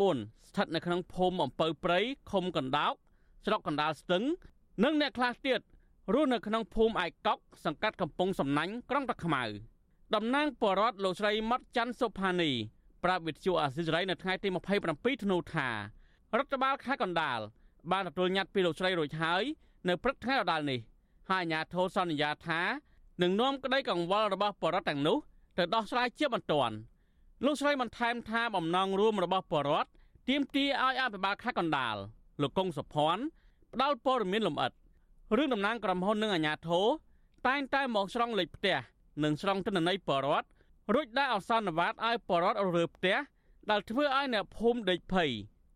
Speaker 2: 94ស្ថិតនៅក្នុងភូមិអំពៅព្រៃឃុំកណ្ដោកស្រុកកណ្ដាលស្ទឹង និងអ្នកខ្លះទៀត រស់នៅក្នុងភូមិឯកកសង្កាត់កំពង់សំណាញ់ក្រុងតាខ្មៅតំណាងបរដ្ឋលោកស្រីម៉ាត់ច័ន្ទសុផានីប្រាប់វិទ្យុអាស៊ីសេរីនៅថ្ងៃទី27ធ្នូថារដ្ឋបាលខេត្តកណ្ដាលបានទទួលញត្តិពីលោកស្រីរួចហើយនៅព្រឹកថ្ងៃដដែលនេះហើយអាជ្ញាធរសន្យាថានឹងនាំក្តីកង្វល់របស់បរដ្ឋទាំងនោះទៅដោះស្រាយជាបន្ទាន់លោកស្រីបានថែមថាបំណងរួមរបស់បរដ្ឋទាមទារឲ្យអភិបាលខេត្តកណ្ដាលលោកកុងសុភ័ណ្ឌផ្ដល់ព័ត៌មានលម្អិត រឿងតំណាងក្រុមហ៊ុននិងអាជ្ញាធរតែងតែមកស្រង់លេខផ្ទះនិងស្រង់ទិន្នន័យបរដ្ឋរួចដាក់អសន្នវត្តឲ្យបរដ្ឋរើផ្ទះដែលធ្វើឲ្យអ្នកភូមិដេកភ័យ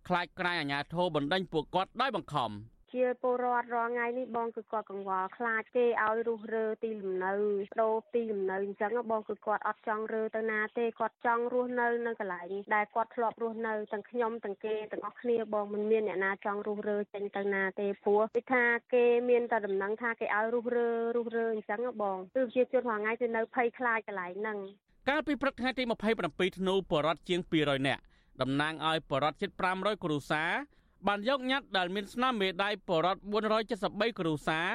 Speaker 2: ខ្លាចក្រែងអាជ្ញាធរបណ្ដេញពួកគាត់ដោយបង្ខំ។
Speaker 19: ជាពលរដ្ឋរាល់ថ្ងៃនេះបងគឺគាត់កង្វល់ខ្លាចគេឲ្យរុះរើទីលំនៅដូរទីលំនៅអញ្ចឹងបងគឺគាត់អត់ចង់រើទៅណាទេគាត់ចង់រស់នៅនៅកន្លែងដែលគាត់ធ្លាប់រស់នៅទាំងខ្ញុំទាំងគេទាំងអស់គ្នាបងមិនមានអ្នកណាចង់រុះរើចេញទៅណាទេព្រោះពីថាគេមានតែដំណឹងថាគេឲ្យរុះរើរុះរើអញ្ចឹងបងគឺប្រជាជនរាល់ថ្ងៃគឺនៅភ័យខ្លាចកន្លែងហ្នឹង
Speaker 2: កាលពីព្រឹកថ្ងៃទី27ធ្នូបរដ្ឋជាង200នាក់តំណាងឲ្យបរដ្ឋជិត500គ្រួសារ បានយកញត្តិដែលមានស្នាមមេដៃបរដ្ឋ473គ្រួសារ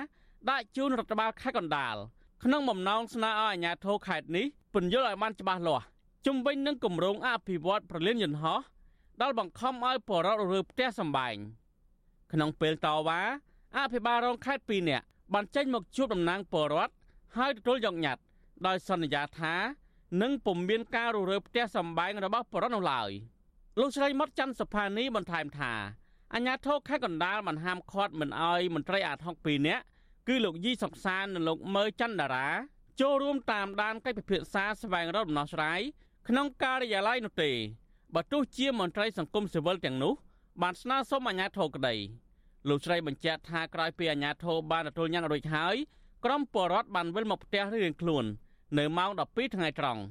Speaker 2: ដាក់ជូនរដ្ឋបាលខេត្តកណ្ដាលក្នុងបំណងស្នើឲ្យអាជ្ញាធរខេត្តនេះពន្យល់ឲ្យបានច្បាស់លាស់ជំវិញនឹងគម្រោងអភិវឌ្ឍប្រលានយន្តហោះដែលបង្ខំឲ្យបរដ្ឋរើផ្ទះសម្បែងក្នុងពេលតវ៉ាអភិបាលរងខេត្ត2នាក់បានចេញមកជួបតំណាងបរដ្ឋហើយទទួលយកញត្តិដោយសន្យាថានឹងពុំមានការរុះរើផ្ទះសម្បែងរបស់បរដ្ឋនោះឡើយលោកស្រីមុតច័ន្ទសុផានីបន្ថែមថា អញ្ញាធរខេត្តកណ្ដាលបានហាមឃាត់មិនអោយមន្ត្រីអាត62នាក់គឺលោកយីសុកសាននិងលោកមើច័ន្ទតារាចូលរួមតាមដានកិច្ចពិភាក្សាស្វែងរកដំណោះស្រាយក្នុងការិយាល័យនោះទេបើទោះជាមន្ត្រីសង្គមស៊ីវិលទាំងនោះបានស្នើសុំអាជ្ញាធរក្តីលោកស្រីបញ្ជាក់ថាក្រោយពីអាជ្ញាធរបានទទួលញត្តិរួចហើយក្រុមពលរដ្ឋបានវិលមកផ្ទះរៀងខ្លួន នៅម៉ោង12ថ្ងៃត្រង់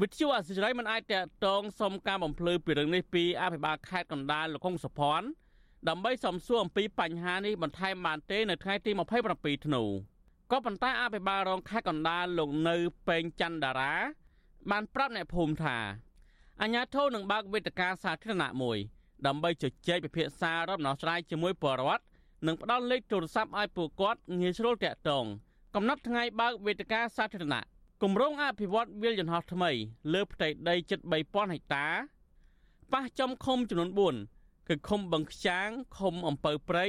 Speaker 2: វិទ្យុអសិរ័យមិនអាចតតងសុំការបំភ្លឺពីរឿងនេះពីអភិបាលខេត្តកណ្ដាលលោកកុងសុភ័ណ្ឌដើម្បីសំសួរអំពីបញ្ហានេះបន្ថែមបានទេនៅថ្ងៃទី27ធ្នូក៏ប៉ុន្តែអភិបាលរងខេត្តកណ្ដាលលោកនៅពេងច័ន្ទតារា បានប្រាប់អ្នកភូមិថាអាជ្ញាធរនឹងបើកវេទិកាសាធារណៈមួយដើម្បីជជែកពិភាក្សារំដោះស្រាយជាមួយពលរដ្ឋនិងផ្ដល់លេខទូរស័ព្ទឲ្យពួកគាត់ងាយស្រួលតាក់ទងកំណត់ថ្ងៃបើកវេទិកាសាធារណៈ គម្រោងអភិវឌ្ឍវាលយន្តហោះថ្មី លើផ្ទៃដីជិត3000ហិកតាប៉ះចំឃុំចំនួន4គឺឃុំបឹងខ្ចាងឃុំអំពៅព្រៃ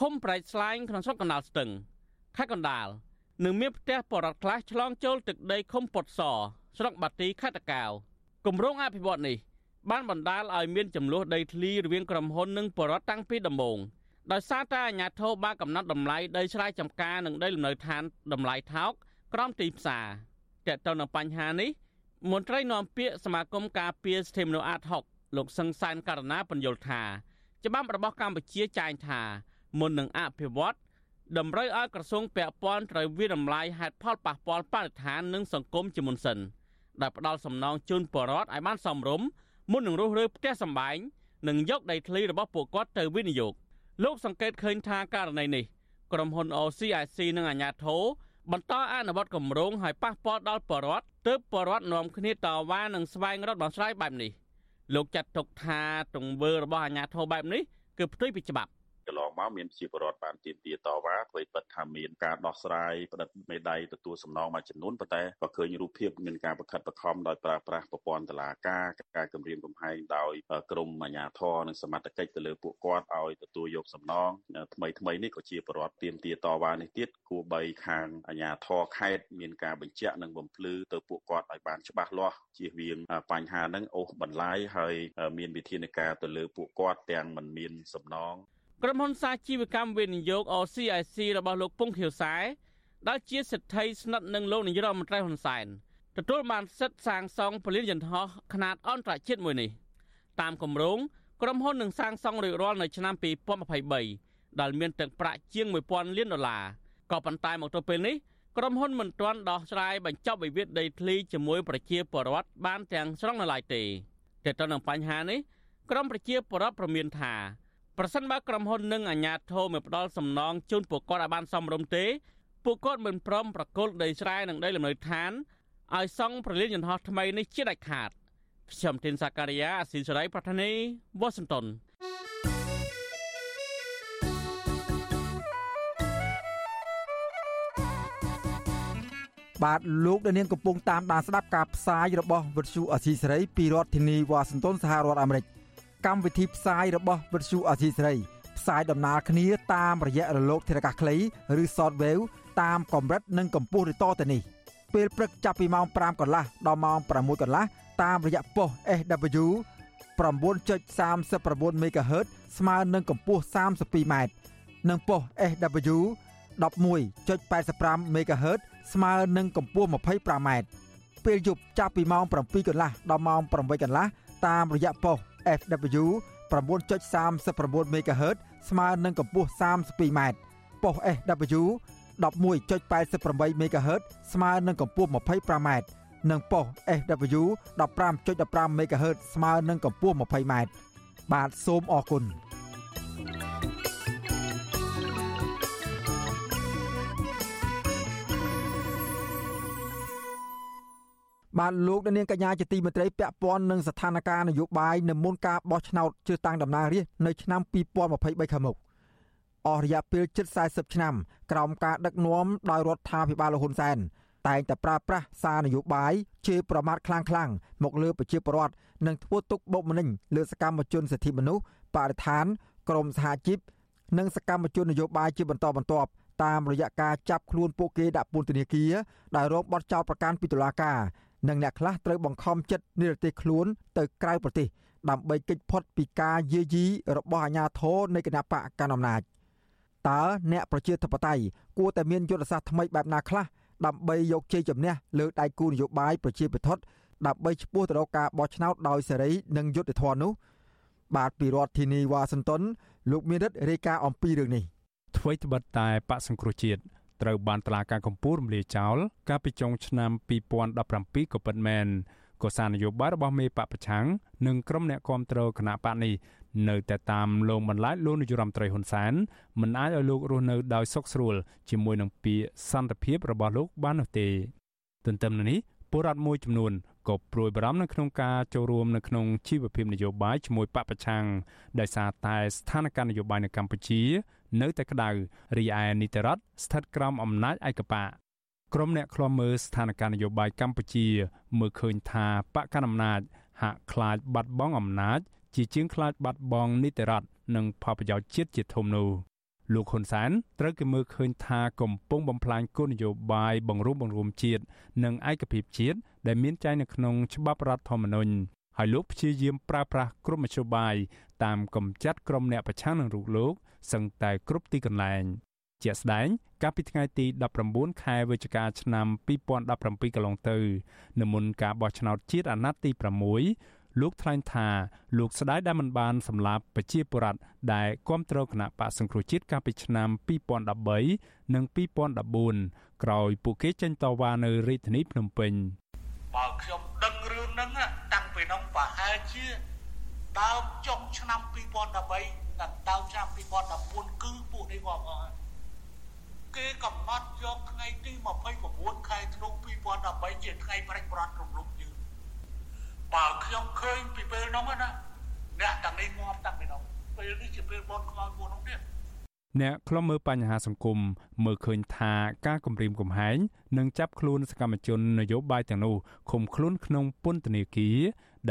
Speaker 2: ឃុំប្រែកស្លាញក្នុងស្រុកកណ្ដាលស្ទឹងខេត្តកណ្ដាលនិងមានផ្ទះបរដ្ឋខ្លះឆ្លងចូលទឹកដីឃុំពុតសស្រុកបាទីខេត្តតាកែវគម្រោងអភិវឌ្ឍនេះបានបណ្ដាលឲ្យមានចំនួនដីធ្លីរវាងក្រុមហ៊ុននិងបរដ្ឋតាំងពីដំបូងដោយសារតែអាជ្ញាធរបានកំណត់តម្លៃដីស្រែចម្ការនិងដីលំនៅឋានតម្លៃថោកក្រោមទីផ្សារ តើតើនៅបញ្ហានេះមន្ត្រីនាំពាក្យសមាគមការពារសិទ្ធិមនុស្សអាត6លោកសឹងសានករណាបញ្យល់ថាច្បាប់របស់កម្ពុជាចែងថាមុននឹងអភិវឌ្ឍតម្រូវឲ្យក្រសួងពាក់ព័ន្ធត្រូវវិរំលាយហេតុផលប៉ះពាល់បរិស្ថាននិងសង្គមជាមុនសិនដែលផ្ដល់សំណងជូនបរដ្ឋឲ្យបានសមរម្យមុននឹងរុះរើផ្ទះសម្បែងនិងយកដីធ្លីរបស់ពួកគាត់ទៅវិនិយោគលោកសង្កេតឃើញថាករណីនេះក្រុមហ៊ុន OCIC និងអាជ្ញាធរ បន្តអនុវត្តគម្រោងឲ្យប៉ះពាល់ដល់បរដ្ឋទើបបរដ្ឋនាំគ្នាតវ៉ានិងស្វែងរកដំណោះស្រាយបែបនេះលោកចាត់ទុកថាទង្វើរបស់អាជ្ញាធរបែបនេះគឺផ្ទុយពីច្បាប់
Speaker 14: កន្លងមកមានជាបរដ្ឋបានទៀមទាតវ៉ាអ្វីពិតថាមានការដោះស្រាយផ្តិតមេដៃទទួលសំណងមួយចំនួនប៉ុន្តែក៏ឃើញរូបភាពមានការបខិតបខំដោយប្រើប្រាស់ប្រព័ន្ធតឡាការការគម្រាមកំហែងដោយក្រមអាជ្ញាធរនិងសមត្ថកិច្ចទៅលើពួកគាត់ឲ្យទទួលយកសំណងថ្មីថ្មីនេះក៏ជាបរដ្ឋទៀមទាតវ៉ានេះទៀតគួរបីខាងអាជ្ញាធរខេត្តមានការបញ្ជាក់និងបំភ្លឺទៅពួកគាត់ឲ្យបានច្បាស់លាស់ជៀសវាងបញ្ហាហ្នឹងអូសបន្លាយហើយមានវិធានការទៅលើពួកគាត់ទាំងមិនមានសំណង
Speaker 2: ក្រុមហ៊ុនសាជីវកម្មវិនិយោគ OCIC របស់លោកពងខៀវសែដែលជាសិទ្ធិស្និទ្ធនឹងលោកនាយរដ្ឋមន្ត្រីហ៊ុនសែនទទួលបានសិទ្ធិសាងសង់ពលានយន្តហោះខ្នាតអន្តរជាតិមួយនេះតាមគម្រោងក្រុមហ៊ុននឹងសាងសង់រួចរាល់នៅឆ្នាំ2023ដែលមានទឹកប្រាក់ជាង1000លានដុល្លារក៏ប៉ុន្តែមកទល់ពេលនេះក្រុមហ៊ុនមិនទាន់ដោះស្រាយបញ្ចប់វិវាទដីធ្លីជាមួយប្រជាពលរដ្ឋបានទាំងស្រុងនៅឡើយទេតែទៅនឹងបញ្ហានេះក្រមប្រជាពលរដ្ឋប្រមានថា ប្រសិនបើក្រុមហ៊ុននិងអាជ្ញាធរមិនផ្ដល់សំណងជូនពួកគាត់ឲ្យបានសមរម្យទេពួកគាត់មិនព្រមប្រគល់ដីស្រែនិងដីលំនៅឋានឲ្យសង់ប្រលានយន្តហោះថ្មីនេះជាដាច់ខាតខ្ញុំទីនសាការីយ៉ាអស៊ីសេរីប្រធានីវ៉ាស៊ីនតោន
Speaker 1: បាទលោកដានៀងកំពុងតាមដានស្ដាប់ការផ្សាយរបស់វិទ្យុអសីសេរីពីរដ្ឋធានីវ៉ាស៊ីនតោនសហរដ្ឋអាមេរិក កម្មវិធីផ្សាយរបស់វិទ្យុអាស៊ីសេរីផ្សាយដំណើរគ្នាតាមរយៈរលកធារកាសខ្លីឬ Shortwave តាមកម្រិតនិងកម្ពស់ឬតទៅនេះពេលព្រឹកចាប់ពីម៉ោង5កន្លះដល់ម៉ោង6កន្លះតាមរយៈប៉ុស SW 9.39 MHz ស្មើនឹងកម្ពស់ 32m និងប៉ុស SW 11.85 MHz ស្មើនឹងកម្ពស់ 25m ពេលយប់ចាប់ពីម៉ោង7កន្លះដល់ម៉ោង8កន្លះតាមរយៈប៉ុស FW 9.39 MHz ស្មើនឹងកម្ពស់ 32m ប៉ុស SW 11.88 MHz ស្មើនឹងកម្ពស់ 25m និងប៉ុស SW 15.15 MHz ស្មើនឹងកម្ពស់ 20m បាទសូមអរគុណ បាទលោកនាងកញ្ញាជាទីមេត្រីពាក់ព័ន្ធនឹងស្ថានភាពនយោបាយនៅមុនការបោះឆ្នោតជ្រើសតាំងតំណាងរាស្ត្រនៅឆ្នាំ2023ខាងមុខអស់រយៈពេលជិត40ឆ្នាំក្រោមការដឹកនាំដោយរដ្ឋាភិបាលលហ៊ុនសែនតែងតែប្រើប្រាស់សារនយោបាយជេរប្រមាថខ្លាំងៗមកលើប្រជាពលរដ្ឋនិងធ្វើទុកបុកម្នេញលើសកម្មជនសិទ្ធិមនុស្សបរិស្ថានក្រមសហជីពនិងសកម្មជននយោបាយជាបន្តបន្ទាប់តាមរយៈការចាប់ខ្លួនពួកគេដាក់ពន្ធនាគារដែលរងបទចោទប្រកាន់ពីតុលាការ និងអ្នកខ្លះត្រូវបង្ខំចិត្តនិរទេសខ្លួនទៅក្រៅប្រទេសដើម្បីគេចផុតពីការយាយីរបស់អាជ្ញាធរនៃគណៈបកកណ្ដាលអំណាចតើអ្នកប្រជាធិបតេយ្យគួរតែមានយុទ្ធសាស្ត្រថ្មីបែបណាខ្លះដើម្បីយកជ័យជំនះលើដៃគូនយោបាយប្រជាពិធដើម្បីឈ្មោះទៅរកការបោះឆ្នោតដោយសេរីនិងយុត្តិធម៌នោះបាទពីរដ្ឋធានីវ៉ាស៊ីនតោនលោកមានរិទ្ធរាយការណ៍អំពីរឿងនេះ
Speaker 20: អ្វីត្បិតតែបកសង្គ្រោះជាតិ ត្រូវបានតឡាការកម្ពុជារំលាយចោលកាលពីចុងឆ្នាំ2017ក៏ពិតមែនក៏សារនយោបាយរបស់មេបកប្រឆាំងនិងក្រុមអ្នកគាំទ្រគណៈបកនេះនៅតែតាមលងបន្លាចលោកនាយរដ្ឋមន្ត្រីហ៊ុនសែនមិនអាចឲ្យលោករស់នៅដោយសុខស្រួលជាមួយនឹងពាក្យសន្តិភាពរបស់លោកបាននោះទេ ទន្ទឹមនឹងនេះពលរដ្ឋមួយចំនួនក៏ព្រួយបារម្ភនៅក្នុងការចូលរួមនៅក្នុងជីវភាពនយោបាយជាមួយបពប្រឆាំងដោយសារតែស្ថានភាពនយោបាយនៅកម្ពុជា នៅតែក្តៅរីឯនីតិរដ្ឋស្ថិតក្រោមអំណាចឯកបកក្រុមអ្នកឃ្លាំមើលស្ថានភាពនយោបាយកម្ពុជា មើលឃើញថាបកកណ្ដាលអំណាចហាក់ខ្លាចបាត់បង់អំណាច ជាជាងខ្លាចបាត់បង់នីតិរដ្ឋនិងផលប្រយោជន៍ជាតិជាធំនោះលោកហ៊ុនសែនត្រូវគេមើលឃើញថាកំពុងបំផ្លាញគោលនយោបាយបង្រួបបង្រួមជាតិនិងឯកភាពជាតិដែលមានចែងនៅក្នុងច្បាប់រដ្ឋធម្មនុញ្ញ ហើយលោកព្យាយាមប្រើប្រាស់គ្រប់មធ្យោបាយតាមកំចាត់ក្រុមអ្នកប្រឆាំងនឹងរូបលោកសឹងតែគ្រប់ទីកន្លែងជាក់ស្ដែងកាលពីថ្ងៃទី19ខែវិច្ឆិកាឆ្នាំ2017កន្លងទៅនៅមុនការបោះឆ្នោតជាតិអាណត្តិទី6លោកថ្លែងថាលោកស្ដាយដែលមិនបានសម្លាប់ប្រជាពលរដ្ឋដែលគាំទ្រគណៈបកសង្គ្រោះជាតិកាលពីឆ្នាំ2013និង2014ក្រោយពួកគេចេញតវ៉ានៅរាជធានីភ្នំពេញ
Speaker 21: បើខ្ញុំដឹងរឿងហ្នឹងតាំង ពីនោះប្រហែលជា
Speaker 22: ដើមចុងឆ្នាំ2013ដល់ដើមឆ្នាំ2014គឺពួកនេះងាប់អស់គេកំណត់យកថ្ងៃទី29ខែធ្នូ2013ជាថ្ងៃប្រាច់ប្រត់រំលំយើងបើខ្ញុំឃើញពីពេលនោះណាអ្នកទាំងនេះងាប់តាំងពីនោះពេលនេះជាពេលបនខ្មោចមួយនោះទៀត
Speaker 20: អ្នកខ្លំមើលបញ្ហាសង្គមមើលឃើញថាការគម្រាមកំហែងនិងចាប់ខ្លួនសកម្មជននយោបាយទាំងនោះឃុំខ្លួនក្នុងពន្ធនាគារ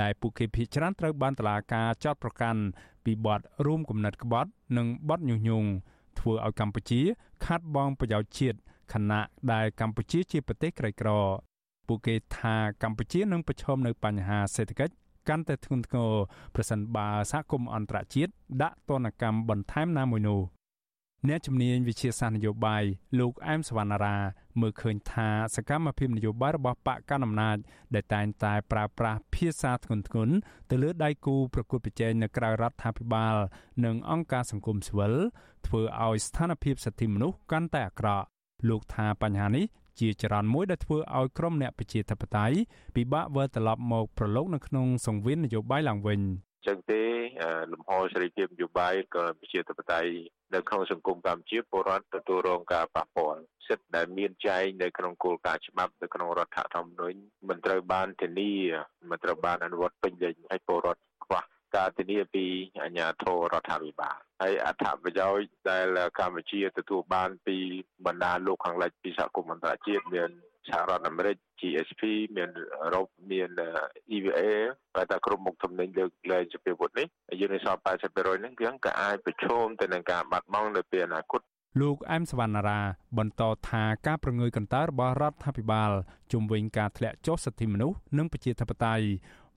Speaker 20: ដែលពួកគេភ័យច្រានត្រូវបានតឡាការចោតប្រកាន់ពីបទរួមគំនិតក្បត់ និងបទញុះញង់ធ្វើឲ្យកម្ពុជាខាត់បងប្រយោជន៍ជាតិខណៈដែលកម្ពុជាជាប្រទេសក្រីក្រ ពួកគេថាកម្ពុជានឹងប្រឈមនៅបញ្ហាសេដ្ឋកិច្ចកាន់តែធ្ងន់ធ្ងរប្រសិនបើសហគមន៍អន្តរជាតិដាក់ទណ្ឌកម្មបន្ថែមណាមួយនោះ អ្នកជំនាញវិជាសាស្ត្រនយោបាយលោកអែមសវណ្ណារាមើលឃើញថាសកម្មភាពនយោបាយរបស់បកកណ្ដាលអំណាចដែលតែងតែប្រើប្រាស់ភាសាធ្ងន់ធ្ងរទៅលើដៃគូប្រកួតប្រជែងនៅក្រៅរដ្ឋាភិបាល និងអង្គការសង្គមស៊ីវិលធ្វើឲ្យស្ថានភាពសិទ្ធិមនុស្សកាន់តែអាក្រក់លោកថាបញ្ហានេះជាចរន្តមួយដែលធ្វើឲ្យក្រុមអ្នកប្រជាធិបតេយ្យពិបាកវិលត្រឡប់មកប្រឡូកនៅក្នុងសង្វៀននយោបាយឡើងវិញ
Speaker 21: ចឹងទេលំហសេរីភាពនយោបាយក៏ប្រជាធិបតេយ្យនៅក្នុងសង្គមកម្ពុជាពលរដ្ឋទទួលរងការប៉ះពាល់សិទ្ធិដែលមានចែងនៅក្នុងគោលការណ៍ច្បាប់នៅក្នុងរដ្ឋធម្មនុញ្ញមិនត្រូវបានធានាមិនត្រូវបានអនុវត្តពេញលេញឲ្យពលរដ្ឋខ្វះការធានាពីអាជ្ញាធររដ្ឋាភិបាលហើយអត្ថប្រយោជន៍ដែលកម្ពុជាទទួលបានពីបណ្ដាលោកខាងលិចពីសហគមន៍អន្តរជាតិមាន សហរដ្ឋអាមេរិក GSP មានអឺរ៉ុបមាន EVA តែតែក្រុមមុខទំនិញលើកលែងជាពីពុតនេះយើងនៅសល់80%ហ្នឹងគឺក៏អាចប្រឈមទៅនឹងការបាត់បង់នៅពេលអនាគត
Speaker 20: លោកអែមសវណ្ណារាបន្តថាការប្រងើយកន្តើរបស់រដ្ឋាភិបាលជំវិញការធ្លាក់ចុះសិទ្ធិមនុស្សនិងប្រជាធិបតេយ្យ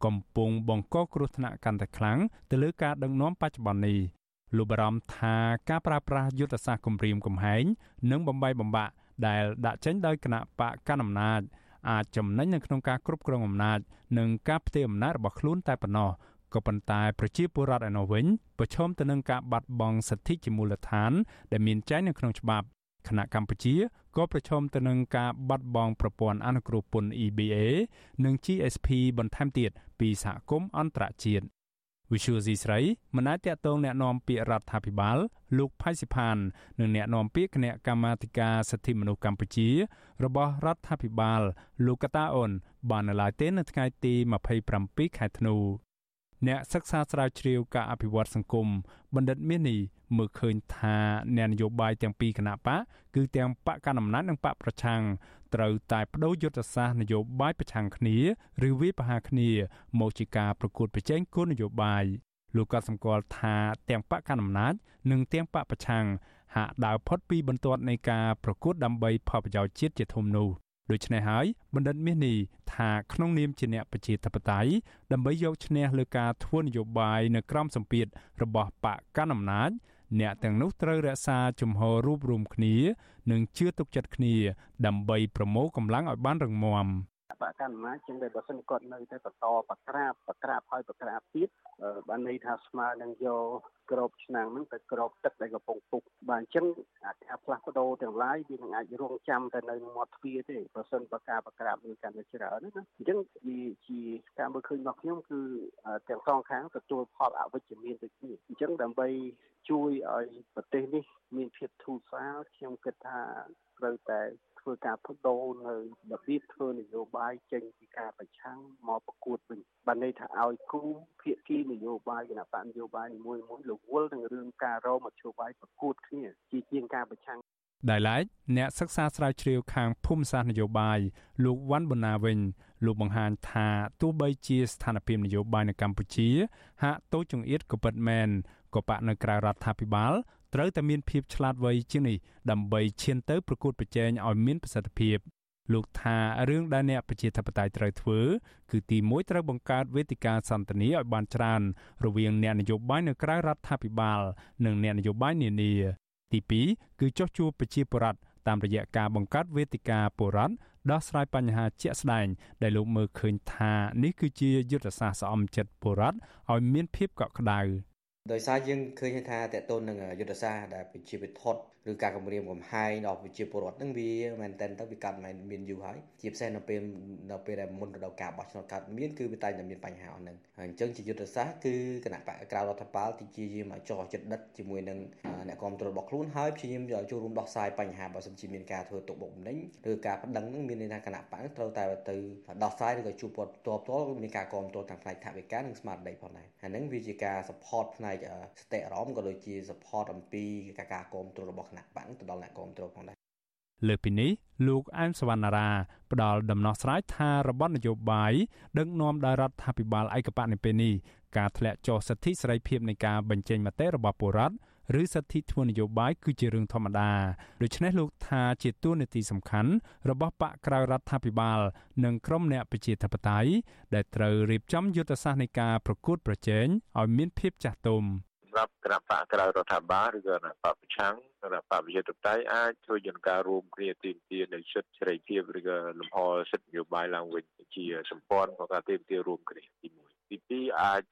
Speaker 20: កំពុងបង្កគ្រោះថ្នាក់កាន់តែខ្លាំងទៅលើការដឹកនាំបច្ចុប្បន្ននេះលោកបារម្ភថាការប្រើប្រាស់យុទ្ធសាស្ត្រគម្រាមកំហែងនិងបំបីបំបាក់ ដែលដាក់ចេញដោយគណៈបកកណ្ដាលអំណាចអាចចំណេញនៅក្នុងការគ្រប់គ្រងអំណាចនិងការផ្ទេរអំណាចរបស់ខ្លួនតែប៉ុណ្ណោះក៏ប៉ុន្តែប្រជាពលរដ្ឋឯនោះវិញប្រឈមទៅនឹងការបាត់បង់សិទ្ធិជាមូលដ្ឋាន ដែលមានចែងនៅក្នុងច្បាប់គណៈកម្ពុជាក៏ប្រឈមទៅនឹងការបាត់បង់ប្រព័ន្ធអនុគ្រោះពន្ធ EBA និង GSP បន្ថែមទៀតពីសហគមន៍អន្តរជាតិ វិសុយស៊ីស្រីមិនអាចតតងแนะនាំពាក្យរដ្ឋាភិបាលលោកផៃសិផាននិងแนะនាំពាក្យគណៈកម្មាធិការសិទ្ធិមនុស្សកម្ពុជា របស់រដ្ឋាភិបាលលោកកតាអូន បាននៅឡើយទេនៅថ្ងៃទី27ខែធ្នូអ្នកសិក្សាស្រាវជ្រាវការអភិវឌ្ឍសង្គមបណ្ឌិតមាននេះមើលឃើញថាអ្នកនយោបាយទាំងពីរគណៈបកគឺទាំងបកកណ្ដាលអំណាចនិងបកប្រឆាំង ត្រូវតែបដូរយុទ្ធសាស្ត្រនយោបាយប្រឆាំងគ្នាឬវាយប្រហារគ្នាមកជាការប្រកួតប្រជែងគោលនយោបាយលោកក៏សម្គាល់ថាទាំងបកកណ្ដាលអំណាចនិងទាំងបកប្រឆាំងហាក់ដើរផុតពីបន្ទាត់នៃការប្រកួតដើម្បីផលប្រយោជន៍ជាតិជាធំនោះដូច្នេះហើយបណ្ឌិតមាសនេះថាក្នុងនាមជាអ្នកប្រជាធិបតេយ្យដើម្បីយកឈ្នះលើការធ្វើនយោបាយនៅក្រោមសម្ពាធរបស់បកកណ្ដាលអំណាច អ្នកទាំងនោះត្រូវរក្សាជំហររួបរวมគ្នា និងជឿទុកចិត្តគ្នា ដើម្បីប្រមូលកម្លាំងឲ្យបានរឹងមាំ
Speaker 23: បកកណ្ដាលអំណាចជាងតែបើសិនគាត់នៅតែបន្តបក្រាបបក្រាបហើយបក្រាបទៀត បានន័យថាស្មើនឹងយកក្របឆ្នាំងហ្នឹងទៅក្របទឹកដែលកំពុងពុកបាទអញ្ចឹងអាការផ្លាស់ប្ដូរទាំងឡាយវានឹងអាចរងចាំទៅនៅមាត់ទ្វារទេបើសិនបើការបក្រាបនឹងកាន់តែច្រើនណាអញ្ចឹងវាជាការមើលឃើញរបស់ខ្ញុំគឺទាំងសងខាងទទួលផលអវិជ្ជមានដូចគ្នាអញ្ចឹងដើម្បីជួយឲ្យប្រទេសនេះមានភាពធូរស្រាលខ្ញុំគិតថាត្រូវតែ ធ្វើការបដូរនៅរបៀបធ្វើនយោបាយចេញពីការប្រឆាំងមកប្រកួតវិញបានន័យថាឲ្យគូភាគីនយោបាយគណៈបកនយោបាយនីមួយមួយរវល់នឹងរឿងការរមជ្ឈបាយប្រកួតគ្នាជាជាងការប្រឆាំង
Speaker 20: ដែលឡែកអ្នកសិក្សាស្រាវជ្រាវខាងភូមិសាស្ត្រនយោបាយលោកវ៉ាន់ប៊ុនណាវិញលោកបង្ហាញថាទោះបីជាស្ថានភាពនយោបាយនៅកម្ពុជា ហាក់តូចចង្អៀតក៏ពិតមែនក៏បកនៅក្រៅរដ្ឋាភិបាល ត្រូវតែមានភាពឆ្លាតវៃជាងនេះដើម្បីឈានទៅប្រកួតប្រជែងឲ្យមានប្រសិទ្ធភាពលោកថារឿងដែលអ្នកប្រជាធិបតេយ្យត្រូវធ្វើគឺទី1ត្រូវបង្កើតវេទិកាសន្ទនាឲ្យបានច្រើនរវាងអ្នកនយោបាយនៅក្រៅរដ្ឋាភិបាល និងអ្នកនយោបាយនានា ទី2គឺចោះជួបប្រជាពលរដ្ឋតាមរយៈការបង្កើតវេទិកាពលរដ្ឋដោះស្រាយបញ្ហាជាក់ស្ដែង ដែលលោកមើលឃើញថានេះគឺជាយុទ្ធសាស្ត្រស្អំចិត្តពលរដ្ឋឲ្យមានភាពកក់ក្ដៅ
Speaker 24: ដោយសារយើងឃើញថាតកតូននឹងយុទ្ធសាស្ត្រដែលប្រជាវិធដ្ឋឬការគម្រាមកំហែងដល់ប្រជាពលរដ្ឋនឹងវាមែនតើទៅវាកាត់មែនមានយូរហើយជាពិសេសនៅពេលនៅពេលដែលមុនរដូវកាលបោះឆ្នោតកើតមានគឺវាតែតែមានបញ្ហាអស់ហ្នឹងហើយអញ្ចឹងជាយុទ្ធសាស្ត្រគឺគណៈបកក្រៅរដ្ឋបាលទីជាយាមឲ្យចោះចិត្តដិតជាមួយនឹងអ្នកគ្រប់គ្រងរបស់ខ្លួនហើយព្យាយាមចូលរួមដោះស្រាយបញ្ហាបើសិនជាមានការធ្វើទុកបុកម្នេញឬការប្តឹងនឹងមានន័យថាគណៈបកត្រូវតែទៅដោះស្រាយឬក៏ជួបព័ន្ធតបតលមានការគ្រប់គ្រងតាមផ្នែកថវិកានិងស្មារតីផងដែរហើយហ្នឹងវាជាការ support ផ្នែកស្តិអារម្មណ៍ក៏ដូចជា support អំពីការការគ្រប់គ្រងរបស់គណៈបកទៅដល់អ្នកគ្រប់គ្រងផងដែរ
Speaker 20: លើពីនេះលោកអែមសវណ្ណារាផ្ដល់ដំណោះស្រាយថារបបនយោបាយដឹកនាំដោយរដ្ឋាភិបាលឯកបៈនៅពេលនេះការធ្លាក់ចុះសិទ្ធិសេរីភាពនៃការបញ្ចេញមតិរបស់ពលរដ្ឋឬសិទ្ធិធ្វើនយោបាយគឺជារឿងធម្មតាដូច្នេះលោកថាជាទួនាទីសំខាន់របស់បកក្រៅរដ្ឋាភិបាល និងក្រុមអ្នកប្រជាធិបតេយ្យដែលត្រូវរៀបចំយុទ្ធសាស្ត្រនៃការប្រកួតប្រជែងឲ្យមានភាពចាស់ទុំ
Speaker 21: សម្រាប់គណៈបកក្រៅរដ្ឋាភិបាលឬគណៈបកប្រឆាំងគណៈបកវិជាតតៃអាចជួយយន្តការរួមគ្នាទីមទានៅសិទ្ធិសេរីភាពឬក៏លំហសិទ្ធិនយោបាយឡើងវិញជាសម្ព័ន្ធក្នុងការទីមទារួមគ្នាទី1ទី2អាច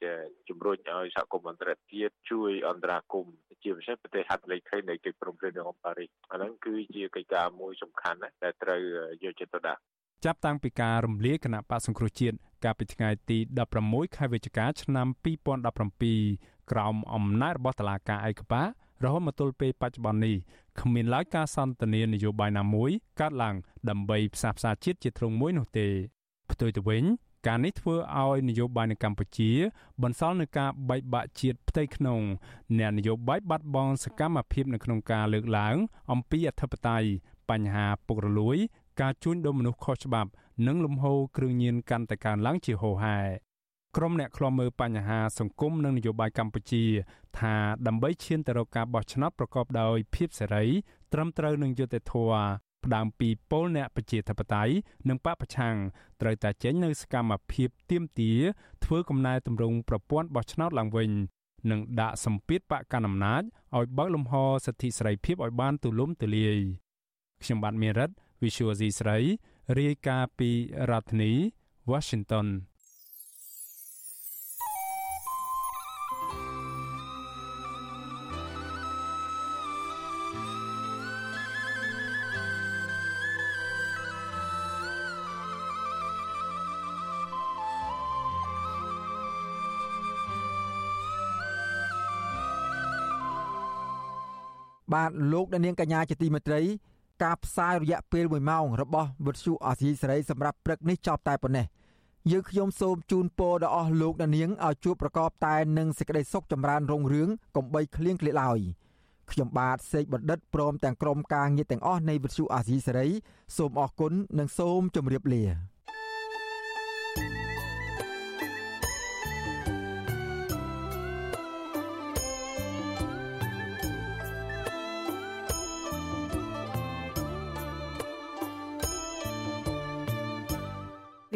Speaker 21: ជំរុញឲ្យសហគមន៍អន្តរជាតិជួយអន្តរាគមន៍ជាពិសេសប្រទេសហត្ថលេខីនៃកិច្ចព្រមព្រៀងនៅប៉ារីសអាហ្នឹងគឺជាកិច្ចការមួយសំខាន់ដែលត្រូវយកចិត្តទុកដាក់
Speaker 20: ចាប់តាំងពីការរំលាយគណៈបកសង្គ្រោះជាតិកាលពីថ្ងៃទី16ខែវិច្ឆិកាឆ្នាំ2017 ក្រោមអំណាចរបស់តុលាការឯកបករហូតមកទល់ពេលបច្ចុប្បន្ននេះគ្មានឡើយការសន្ទនានយោបាយណាមួយកើតឡើងដើម្បីផ្សះផ្សាជាតិជាទ្រង់មួយនោះទេផ្ទុយទៅវិញការនេះធ្វើឲ្យនយោបាយនៅកម្ពុជា បន្សល់នឹងការបែកបាក់ជាតិផ្ទៃក្នុងអ្នកនយោបាយបាត់បង់សកម្មភាពនៅក្នុងការលើកឡើង អំពីអធិបតេយ្យបញ្ហាពុករលួយ ការជួញដូរមនុស្សខុសច្បាប់ និងលំហូរគ្រឿងញៀនកាន់តែកើនឡើងជាហូរហែ ក្រុមអ្នកខ្លំមើលបញ្ហាសង្គមនិងនយោបាយកម្ពុជា ថាដើម្បីឈានទៅរកការបោះឆ្នោតប្រកបដោយភាពសេរី ត្រឹមត្រូវនឹងយុត្តិធម៌ផ្ដើមពីពលអ្នកប្រជាធិបតេយ្យនិងបពប្រឆាំងត្រូវតែចេញនៅសកម្មភាពទៀមទាធ្វើកំណែតម្រង់ប្រព័ន្ធបោះឆ្នោតឡើងវិញនិងដាក់សម្ពាធបកកណ្ដាលអំណាចឲ្យបើកលំហសិទ្ធិសេរីភាពឲ្យបានទូលំទូលាយខ្ញុំបាទមេរិត Visual C ស្រីរាយការណ៍ពីរដ្ឋធានី Washington
Speaker 1: បាទលោកអ្នកនាងកញ្ញាជាទីមេត្រី ការផ្សាយរយៈពេល1ម៉ោងរបស់វិទ្យុអាស៊ីសេរីសម្រាប់ព្រឹកនេះចប់តែប៉ុណ្ណេះយើងខ្ញុំសូមជូនពរដល់អស់លោកអ្នកនាងឲ្យជួបប្រកបតែនឹងសេចក្តីសុខចម្រើនរុងរឿងកំបីគ្លៀងគ្លេឡើយខ្ញុំបាទសេកបណ្ឌិតព្រមទាំងក្រុមការងារទាំងអស់នៃវិទ្យុអាស៊ីសេរីសូមអរគុណនិងសូមជម្រាបលា